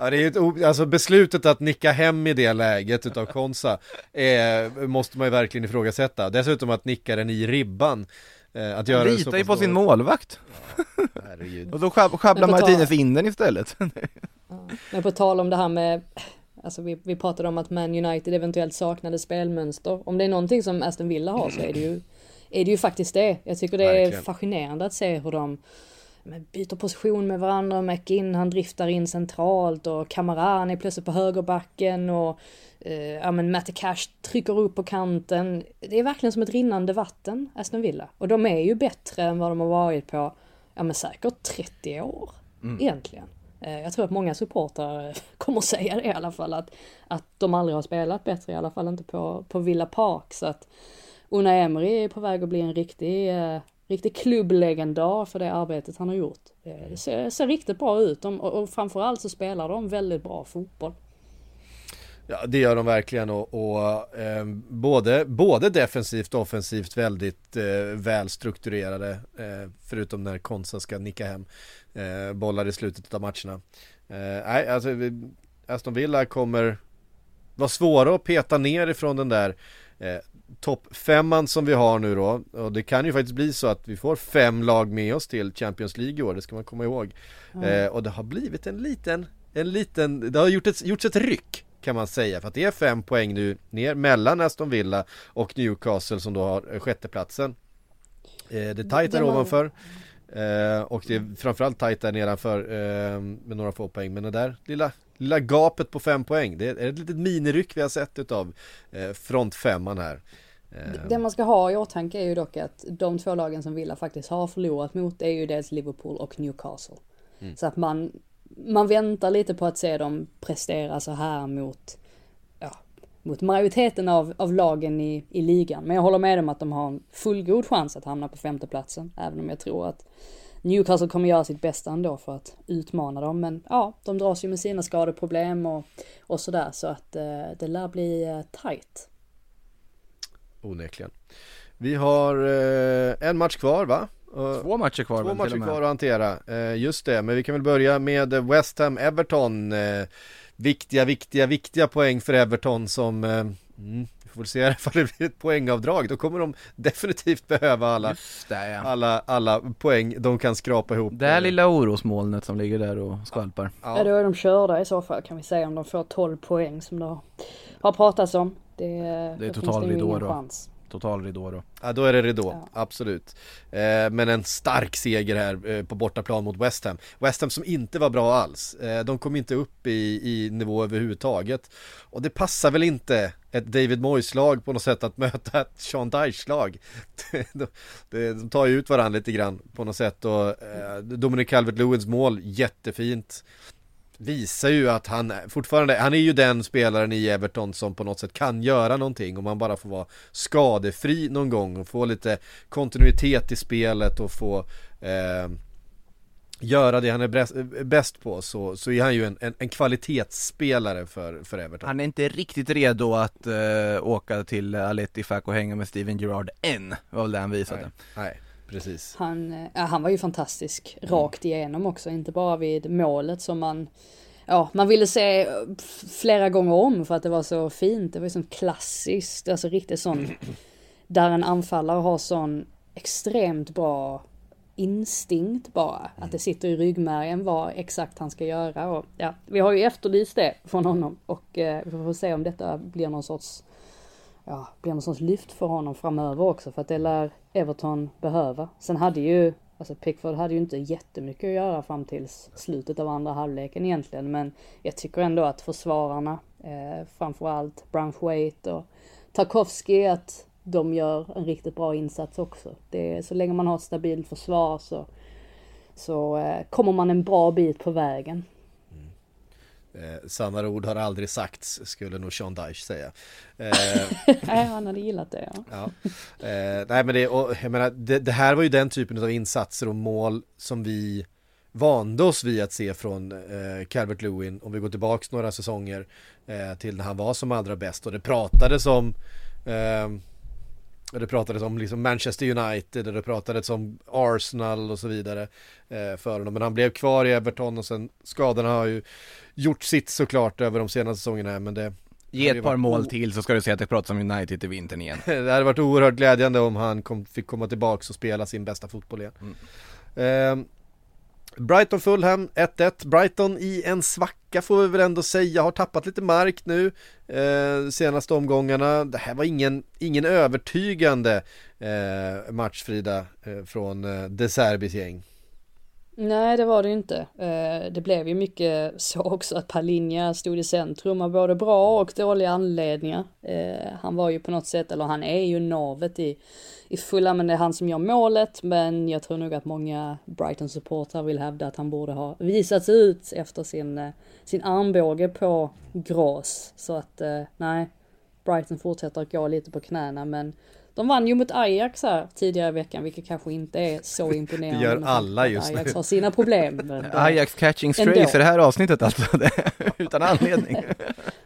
Ja, det är ett, alltså beslutet att nicka hem i det läget utav Konsa eh, måste man ju verkligen ifrågasätta. Dessutom att nicka den i ribban. Eh, att göra han litar ju på sin målvakt. Herregud. Och då sjab- sjabblar på tal- Martinez in den istället. Men på tal om det här med Alltså vi, vi pratade om att Man United eventuellt saknade spelmönster. Om det är någonting som Aston Villa har så är det ju Är det ju faktiskt det. Jag tycker det är Verkligen. fascinerande att se hur de byter position med varandra. McInn han driftar in centralt och Kamaran är plötsligt på högerbacken och eh, ja men Matte Cash trycker upp på kanten. Det är verkligen som ett rinnande vatten, Aston Villa. Och de är ju bättre än vad de har varit på, ja men säkert 30 år egentligen. Eh, Jag tror att många supportrar kommer säga det i alla fall, att, att de aldrig har spelat bättre, i alla fall inte på, på Villa Park. Så att Unai Emery är på väg att bli en riktig, eh, riktig klubblegendar för det arbetet han har gjort. Eh, Det ser, ser riktigt bra ut de, och, och framförallt så spelar de väldigt bra fotboll. Ja det gör de verkligen och, och eh, både, både defensivt och offensivt väldigt eh, välstrukturerade eh, förutom när Konsa ska nicka hem eh, bollar i slutet av matcherna. Eh, nej alltså Aston Villa kommer vara svåra att peta ner ifrån den där toppfemman som vi har nu då och det kan ju faktiskt bli så att vi får fem lag med oss till Champions League i år, det ska man komma ihåg. Eh, och det har blivit en liten, en liten, det har gjort ett, gjorts ett ryck kan man säga för att det är fem poäng nu ner mellan Aston Villa och Newcastle som då har eh, sjätteplatsen. Eh, det är tajt där ovanför eh, och det är framförallt tajt där nedanför eh, med några få poäng men det där lilla, lilla gapet på fem poäng det är ett litet miniryck vi har sett utav eh, frontfemman här. Eh, Det man ska ha i åtanke är ju dock att de två lagen som Villa faktiskt har förlorat mot är ju dels Liverpool och Newcastle. Så att man, man väntar lite på att se dem prestera så här mot, ja, mot majoriteten av, av lagen i, i ligan. Men jag håller med om att de har en fullgod chans att hamna på femteplatsen. Även om jag tror att Newcastle kommer göra sitt bästa ändå för att utmana dem. Men ja, de dras ju med sina skadeproblem och, och sådär. Så att eh, det lär bli eh, tight. Onekligen. Vi har eh, en match kvar va? Två matcher kvar Två matcher kvar att hantera, eh, just det, men vi kan väl börja med West Ham Everton eh, Viktiga, viktiga, viktiga poäng för Everton som eh, mm, Vi får se ifall det blir ett poängavdrag, då kommer de definitivt behöva alla det ja. alla, alla poäng de kan skrapa ihop Det här lilla orosmolnet som ligger där och skvalpar. Ja. då är de körda i så fall kan vi säga om de får 12 poäng som det har, pratats om. Det, det är total ridå då. chans. Total ridå då. Ja då är det ridå, Ja. absolut. Eh, Men en stark seger här eh, på bortaplan mot West Ham. West Ham som inte var bra alls. Eh, De kom inte upp i, i nivå överhuvudtaget. Och det passar väl inte ett David Moyes-lag på något sätt att möta ett Sean Dyche-lag. De, de, tar ju ut varandra lite grann på något sätt och eh, Dominic Calvert-Lewins mål, jättefint visar ju att han fortfarande, han är ju den spelaren i Everton som på något sätt kan göra någonting om man bara får vara skadefri någon gång och få lite kontinuitet i spelet och få eh, göra det han är bäst, på så, så är han ju en, en, en kvalitetsspelare för, för Everton. Han är inte riktigt redo att eh, åka till Aletti Fack och hänga med Steven Gerrard än, var väl det han visade. Nej, Precis. Han, eh, ja, han var ju fantastisk rakt igenom också, inte bara vid målet som man Ja, man ville se f- flera gånger om för att det var så fint. Det var ju sånt klassiskt, alltså riktigt sån där en anfallare har sån extremt bra instinkt bara. Att det sitter i ryggmärgen vad exakt han ska göra. Och, ja, vi har ju efterlyst det från honom och eh, vi får se om detta blir någon sorts ja, blir någon sorts lyft för honom framöver också för att det lär Everton behöva. Sen hade ju, alltså Pickford hade ju inte jättemycket att göra fram till slutet av andra halvleken egentligen men jag tycker ändå att försvararna, eh, framförallt Branthwaite och Tarkovsky, att de gör en riktigt bra insats också. Det är, så länge man har ett stabilt försvar så, så eh, kommer man en bra bit på vägen. Eh, sannare ord har aldrig sagts, skulle nog Sean Dyche säga. Eh, Nej, han hade gillat det ja. ja. eh, nej men det, och, jag menar, det, det här var ju den typen av insatser och mål som vi vande oss vid att se från eh, Calvert Lewin om vi går tillbaks några säsonger eh, till när han var som allra bäst och det pratades om eh, det pratades om liksom Manchester United och det pratades om Arsenal och så vidare eh, för honom. Men han blev kvar i Everton och sen skadorna har ju gjort sitt såklart över de senaste säsongerna men det Ge ett par mål till så ska du se att det pratas om United i vintern igen. Det hade varit oerhört glädjande om han kom, fick komma tillbaks och spela sin bästa fotboll igen. Eh, Brighton Fulham 1-1. Brighton i en svacka får vi väl ändå säga. Har tappat lite mark nu eh, senaste omgångarna. Det här var ingen, ingen övertygande eh, match Frida eh, från eh, De Serbis gäng. Nej, det var det inte. Eh, Det blev ju mycket så också att Palinja stod i centrum av både bra och dåliga anledningar. Eh, Han var ju på något sätt, eller han är ju navet i, i fulla, men det är han som gör målet. Men jag tror nog att många Brighton-supportrar vill hävda att han borde ha visats ut efter sin, eh, sin armbåge på Gras. Så att, eh, nej, Brighton fortsätter att gå lite på knäna, men de vann ju mot Ajax här tidigare i veckan, vilket kanske inte är så imponerande. Det gör alla just nu. Ajax har sina problem. Det- Ajax catching strays i det här avsnittet alltså, utan anledning.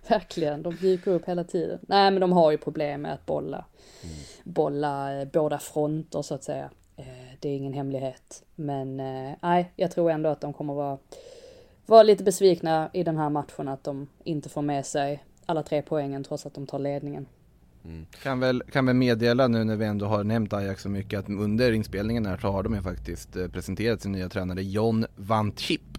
Verkligen, de dyker upp hela tiden. Nej men de har ju problem med att bolla, bolla eh, båda fronter så att säga. Eh, Det är ingen hemlighet. Men eh, nej, jag tror ändå att de kommer vara, vara lite besvikna i den här matchen att de inte får med sig alla tre poängen trots att de tar ledningen. Kan väl, kan väl meddela nu när vi ändå har nämnt Ajax så mycket att under inspelningen här så har de ju faktiskt eh, presenterat sin nya tränare John Van Chip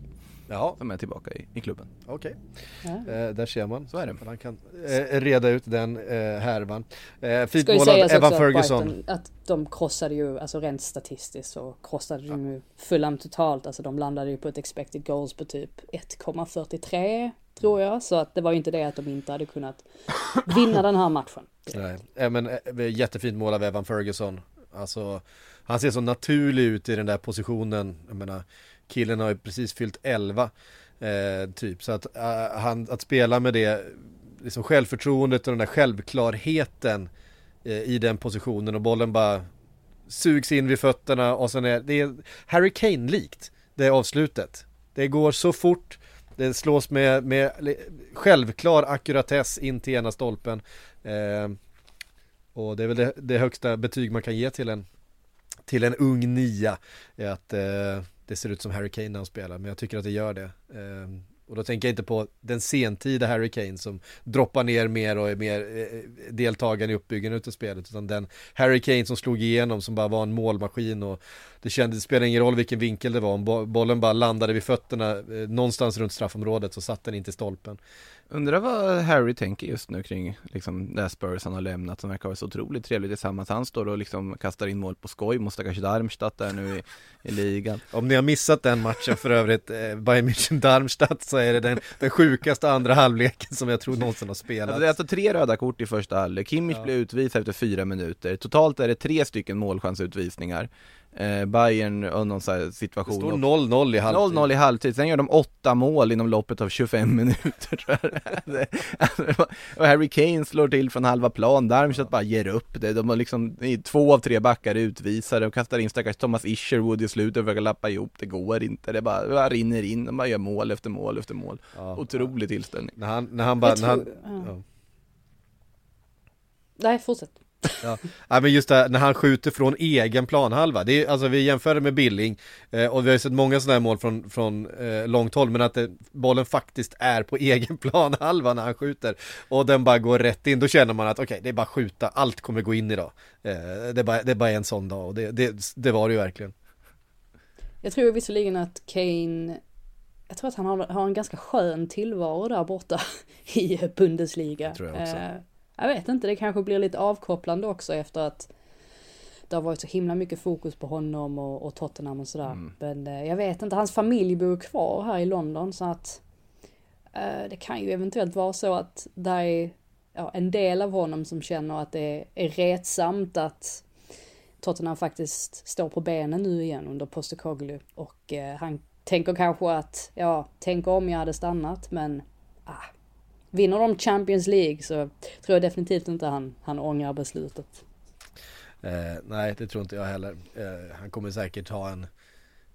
Ja, som är tillbaka i, i klubben. okej. Ja. Eh, där ser man. Så är det. Han kan eh, reda ut den eh, härvan. Eh, fint Ska ju mål av sägas Evan också att Ferguson. Brighton, att de krossade ju, alltså rent statistiskt så krossade de ju Fulham totalt. Alltså de landade ju på ett expected goals på typ 1,43 tror jag. Så att det var ju inte det att de inte hade kunnat vinna den här matchen. Nej, eh, men eh, jättefint mål av Evan Ferguson. Alltså, han ser så naturlig ut i den där positionen. Jag menar, killen har ju precis fyllt 11. Eh, typ, så att, eh, han, att spela med det liksom självförtroendet och den där självklarheten eh, i den positionen och bollen bara sugs in vid fötterna och sen är det är Harry Kane-likt det avslutet. Det går så fort, det slås med, med självklar akkuratess in till ena stolpen. Eh, och det är väl det, det högsta betyg man kan ge till en, till en ung nia. Är att eh, det ser ut som Harry Kane när han spelar, men jag tycker att det gör det. Eh, och då tänker jag inte på den sentida Harry Kane som droppar ner mer och är mer eh, eh deltagande i uppbyggandet av spelet. Utan den Harry Kane som slog igenom som bara var en målmaskin och det kändes, det spelade ingen roll vilken vinkel det var. Om bo- bollen bara landade vid fötterna eh, någonstans runt straffområdet så satt den inte i stolpen. Undrar vad Harry tänker just nu kring liksom, det här Spurs han har lämnat som verkar vara så otroligt trevligt tillsammans. Han står och liksom kastar in mål på skoj mot stackars Darmstadt där nu i, i ligan. Om ni har missat den matchen för övrigt, eh, Bayern München-Darmstadt så är det den, den sjukaste andra halvleken som jag tror någonsin har spelat. Alltså det är alltså tre röda kort i första halvlek. Kimmich Ja. blir utvisad efter fyra minuter. Totalt är det tre stycken målchansutvisningar. Eh, Bayern och någon sån här det situation. står och- 0-0 i halvtid. 0-0 i halvtid, sen gör de åtta mål inom loppet av 25 minuter tror jag det. Och Harry Kane slår till från halva plan, Darmstadt bara ger upp det. De har liksom, i två av tre backar är utvisade och kastar in stackars Thomas Isherwood i slutet och försöker lappa ihop, det går inte. Det bara, det bara rinner in, de bara gör mål efter mål efter mål. Ja. Otrolig tillställning. När han, när han bara, när han, tror- ja. ja. Nej, fortsätt. Ja. ja, men just det här, när han skjuter från egen planhalva. Det är, alltså vi jämför det med Billing eh, och vi har ju sett många sådana här mål från, från eh, långt håll men att det, bollen faktiskt är på egen planhalva när han skjuter och den bara går rätt in. Då känner man att okej, okay, det är bara skjuta, allt kommer gå in idag. Eh, det, är bara, det är bara en sån dag och det, det, det var det ju verkligen. Jag tror visserligen att Kane jag tror att han har, har en ganska skön tillvaro där borta i Bundesliga. Det tror jag också. Eh, jag vet inte, det kanske blir lite avkopplande också efter att det har varit så himla mycket fokus på honom och, och Tottenham och sådär. Mm. Men eh, jag vet inte, hans familj bor kvar här i London så att eh, det kan ju eventuellt vara så att det är ja, en del av honom som känner att det är retsamt att Tottenham faktiskt står på benen nu igen under Postecoglou och eh, han tänker kanske att, ja, tänk om jag hade stannat men ah, vinner de Champions League så tror jag definitivt inte han, han ångrar beslutet. Eh, nej, det tror inte jag heller. Eh, han kommer säkert ha en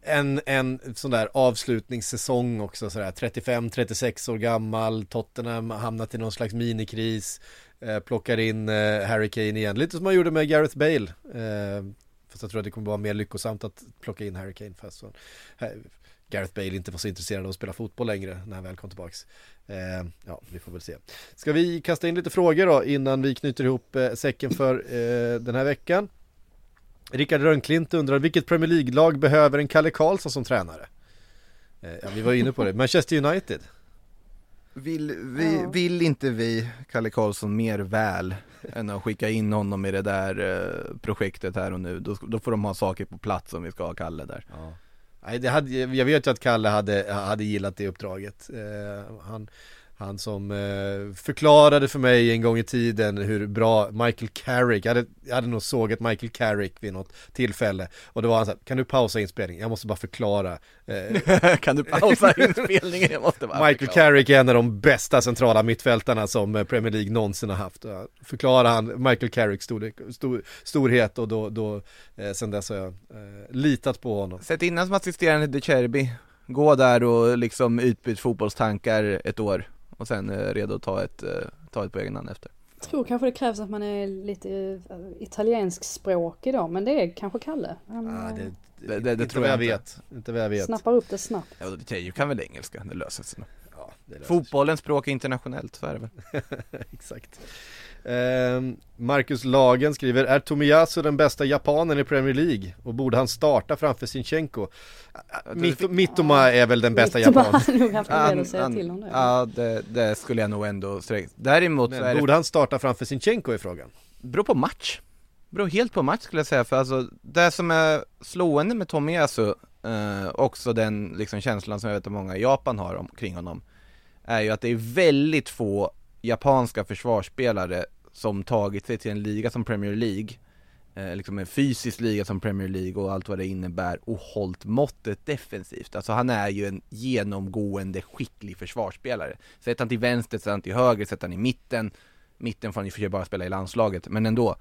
en, en sån där avslutningssäsong också sådär 35-36 år gammal Tottenham hamnat i någon slags minikris Eh, plockar in eh, Harry Kane igen Lite som man gjorde med Gareth Bale eh, Fast jag tror att det kommer vara mer lyckosamt att plocka in Harry Kane fast så, eh, Gareth Bale inte var så intresserad av att spela fotboll längre när han väl kom tillbaks. Eh, ja, vi får väl se. Ska vi kasta in lite frågor då innan vi knyter ihop eh, säcken för eh, den här veckan? Rickard Rönnklint undrar vilket Premier League-lag behöver en Kalle Karlsson som tränare? Eh, ja, vi var inne på det. Manchester United. Vill, vi, vill inte vi Kalle Karlsson mer väl än att skicka in honom i det där eh, projektet här och nu? Då, då får de ha saker på plats om vi ska ha Kalle där. Ja. Nej, det hade, jag vet ju att Kalle hade, hade gillat det uppdraget. Eh, han, han som eh, förklarade för mig en gång i tiden hur bra Michael Carrick, jag hade, jag hade nog sågat Michael Carrick vid något tillfälle och då var han så här, kan du pausa inspelningen? Jag måste bara förklara eh, Kan du pausa inspelningen? Jag måste bara Michael förklara. Carrick är en av de bästa centrala mittfältarna som eh, Premier League någonsin har haft Förklara han Michael Carricks stor, stor, storhet och då, då eh, sen dess har jag eh, litat på honom Sätt in som assisterande De Cherby Gå där och liksom utbyt fotbollstankar ett år och sen är redo att ta ett, eh, ta ett på egen hand efter. Jag tror kanske det krävs att man är lite eh, italiensk språkig då, men det är kanske Kalle. Han, ah, det, det, det, det tror jag, jag vet. Inte vad jag vet. Snappar upp det snabbt. Ja, Tejo kan väl engelska, det löser sig. Ja, Fotbollens språk är internationellt, så är det väl. Exakt. Eh, Marcus Lagen skriver, är Tomiyasu den bästa japanen i Premier League? Och borde han starta framför Sinchenko? Mitt, Mittoma är väl den bästa japanen? Ja, det, det, skulle jag nog ändå sträcka. Däremot Men, så är Borde det... han starta framför Sinchenko i frågan? Beror på match. Beror helt på match skulle jag säga, för alltså det som är slående med Tomiyasu, eh, också den liksom känslan som jag vet att många i Japan har omkring honom, är ju att det är väldigt få japanska försvarsspelare som tagit sig till en liga som Premier League eh, liksom en fysisk liga som Premier League och allt vad det innebär och hållt måttet defensivt. Alltså han är ju en genomgående skicklig försvarsspelare. Sätter han till vänster, sätter han till höger, sätter han i mitten. Mitten får han i och för sig bara spela i landslaget, men ändå.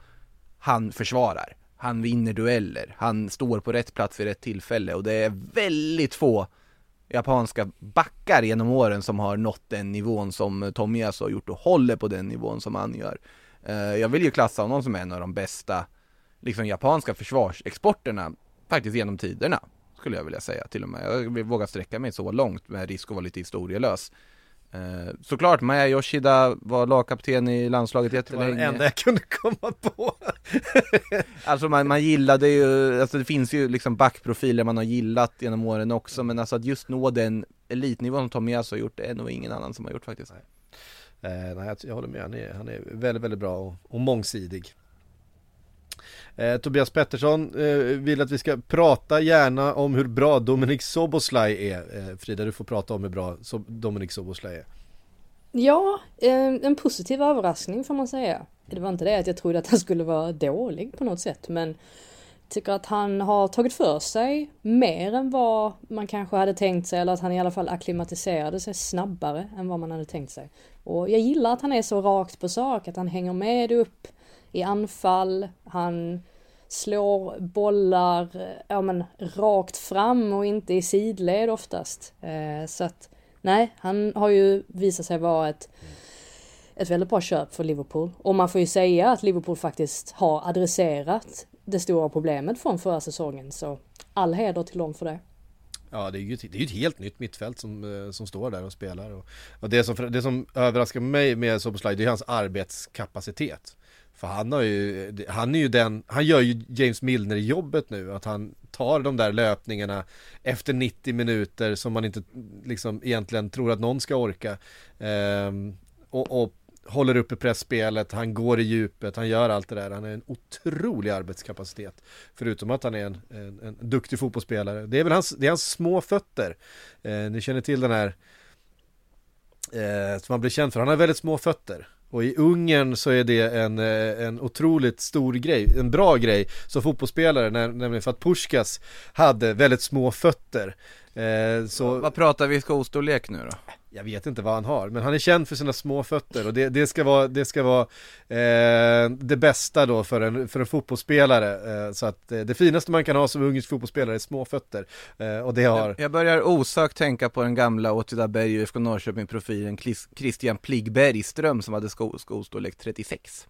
Han försvarar. Han vinner dueller. Han står på rätt plats vid rätt tillfälle och det är väldigt få japanska backar genom åren som har nått den nivån som Tomias har gjort och håller på den nivån som han gör. Eh, jag vill ju klassa honom som en av de bästa liksom japanska försvarsexporterna faktiskt genom tiderna skulle jag vilja säga till och med. Jag vågar sträcka mig så långt med risk att vara lite historielös. Eh, såklart, Maya Yoshida var lagkapten i landslaget jättelänge Det var det enda jag kunde komma på. Alltså man, man gillade ju, alltså det finns ju liksom backprofiler man har gillat genom åren också Men alltså att just nå den elitnivån som Tommy Yasu har gjort, det är nog ingen annan som har gjort faktiskt. Nej, eh, nej jag håller med, han är, han är väldigt, väldigt bra och, och mångsidig Eh, Tobias Pettersson eh, vill att vi ska prata gärna om hur bra Dominik Soboslaj är. Eh, Frida, du får prata om hur bra so Dominik Soboslaj är. Ja, eh, en positiv överraskning får man säga. Det var inte det att jag trodde att han skulle vara dålig på något sätt, men tycker att han har tagit för sig mer än vad man kanske hade tänkt sig, eller att han i alla fall akklimatiserade sig snabbare än vad man hade tänkt sig. Och jag gillar att han är så rakt på sak, att han hänger med upp i anfall, han slår bollar eh, ja, men, rakt fram och inte i sidled oftast. Eh, så att nej, han har ju visat sig vara ett ett väldigt bra köp för Liverpool. Och man får ju säga att Liverpool faktiskt har adresserat det stora problemet från förra säsongen. Så all heder till dem för det. Ja, det är ju det är ett helt nytt mittfält som, eh, som står där och spelar. Och, och det, som, det som överraskar mig med Soboslaj, det är hans arbetskapacitet. För han har ju, han är ju den, han gör ju James Milner i jobbet nu, att han tar de där löpningarna efter 90 minuter som man inte liksom egentligen tror att någon ska orka. Ehm, och, och håller uppe pressspelet, han går i djupet, han gör allt det där. Han är en otrolig arbetskapacitet. Förutom att han är en, en, en duktig fotbollsspelare. Det är väl hans, det är hans små fötter. Eh, ni känner till den här eh, som han blir känd för. Han har väldigt små fötter. Och i Ungern så är det en, eh, en otroligt stor grej, en bra grej som fotbollsspelare, nämligen för att Puskas hade väldigt små fötter. Eh, så... Vad pratar vi skostorlek nu då? Jag vet inte vad han har, men han är känd för sina små fötter och det, det ska vara, det, ska vara eh, det bästa då för en, för en fotbollsspelare. Eh, så att eh, det finaste man kan ha som ungersk fotbollsspelare är små fötter. Eh, och det har... Jag, jag börjar osökt tänka på den gamla Åtvidaberg och IFK Norrköping-profilen Christian Pligg Bergström som hade sko, skostorlek 36.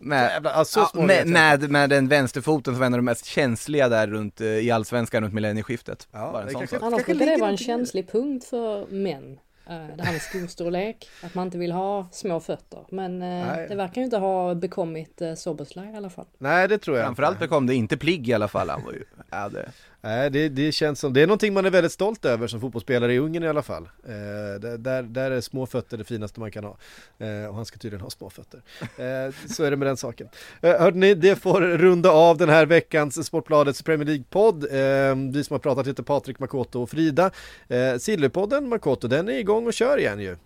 Med, Jävlar, alltså, ja, med, med, med, den vänsterfoten som var en av de mest känsliga där runt eh, i allsvenskan runt millennieskiftet. Ja, Annars brukar det vara en känslig punkt för män. Eh, det här med skostorlek, att man inte vill ha små fötter. Men eh, det verkar ju inte ha bekommit eh, Soboslaj i alla fall. Nej det tror jag Framförallt bekom det inte Pligg i alla fall. Han var ju, ja, det... Nej det, det känns som, det är någonting man är väldigt stolt över som fotbollsspelare i Ungern i alla fall. Eh, där, där är små fötter det finaste man kan ha. Eh, och han ska tydligen ha små fötter. Eh, så är det med den saken. Eh, hörde ni, det får runda av den här veckans Sportbladets Premier League-podd. Eh, vi som har pratat heter Patrik, Makoto och Frida. Eh, Silverpodden, Makoto, den är igång och kör igen ju.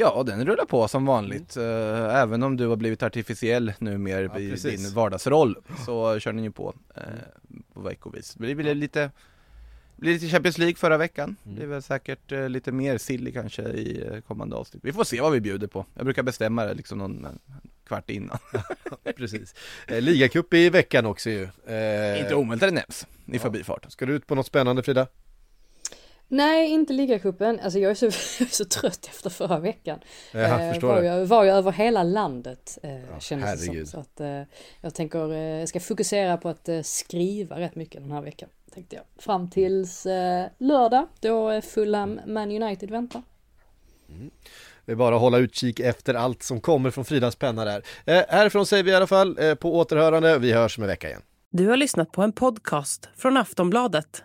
Ja, den rullar på som vanligt. Mm. Även om du har blivit artificiell nu mer ja, i precis. din vardagsroll så kör den ju på eh, på veckovis. Det blir lite blir lite Champions League förra veckan. Mm. Det blir väl säkert eh, lite mer silly kanske i eh, kommande avsnitt. Vi får se vad vi bjuder på. Jag brukar bestämma det liksom någon kvart innan. Precis. Eh, Ligacup i veckan också ju. Eh, Inte omöjligt att det nämns i ja. förbifart. Ska du ut på något spännande Frida? Nej, inte ligacupen. Alltså jag är, så, jag är så trött efter förra veckan. Jag eh, förstår var, det. Jag, var ju över hela landet eh, ja, kändes det som. Så att, eh, jag tänker, eh, jag ska fokusera på att skriva rätt mycket den här veckan. Tänkte jag. Fram tills eh, lördag då Fulham Man United väntar. Mm. Det är bara att hålla utkik efter allt som kommer från Fridas penna där. Eh, härifrån säger vi i alla fall eh, på återhörande. Vi hörs om en vecka igen. Du har lyssnat på en podcast från Aftonbladet.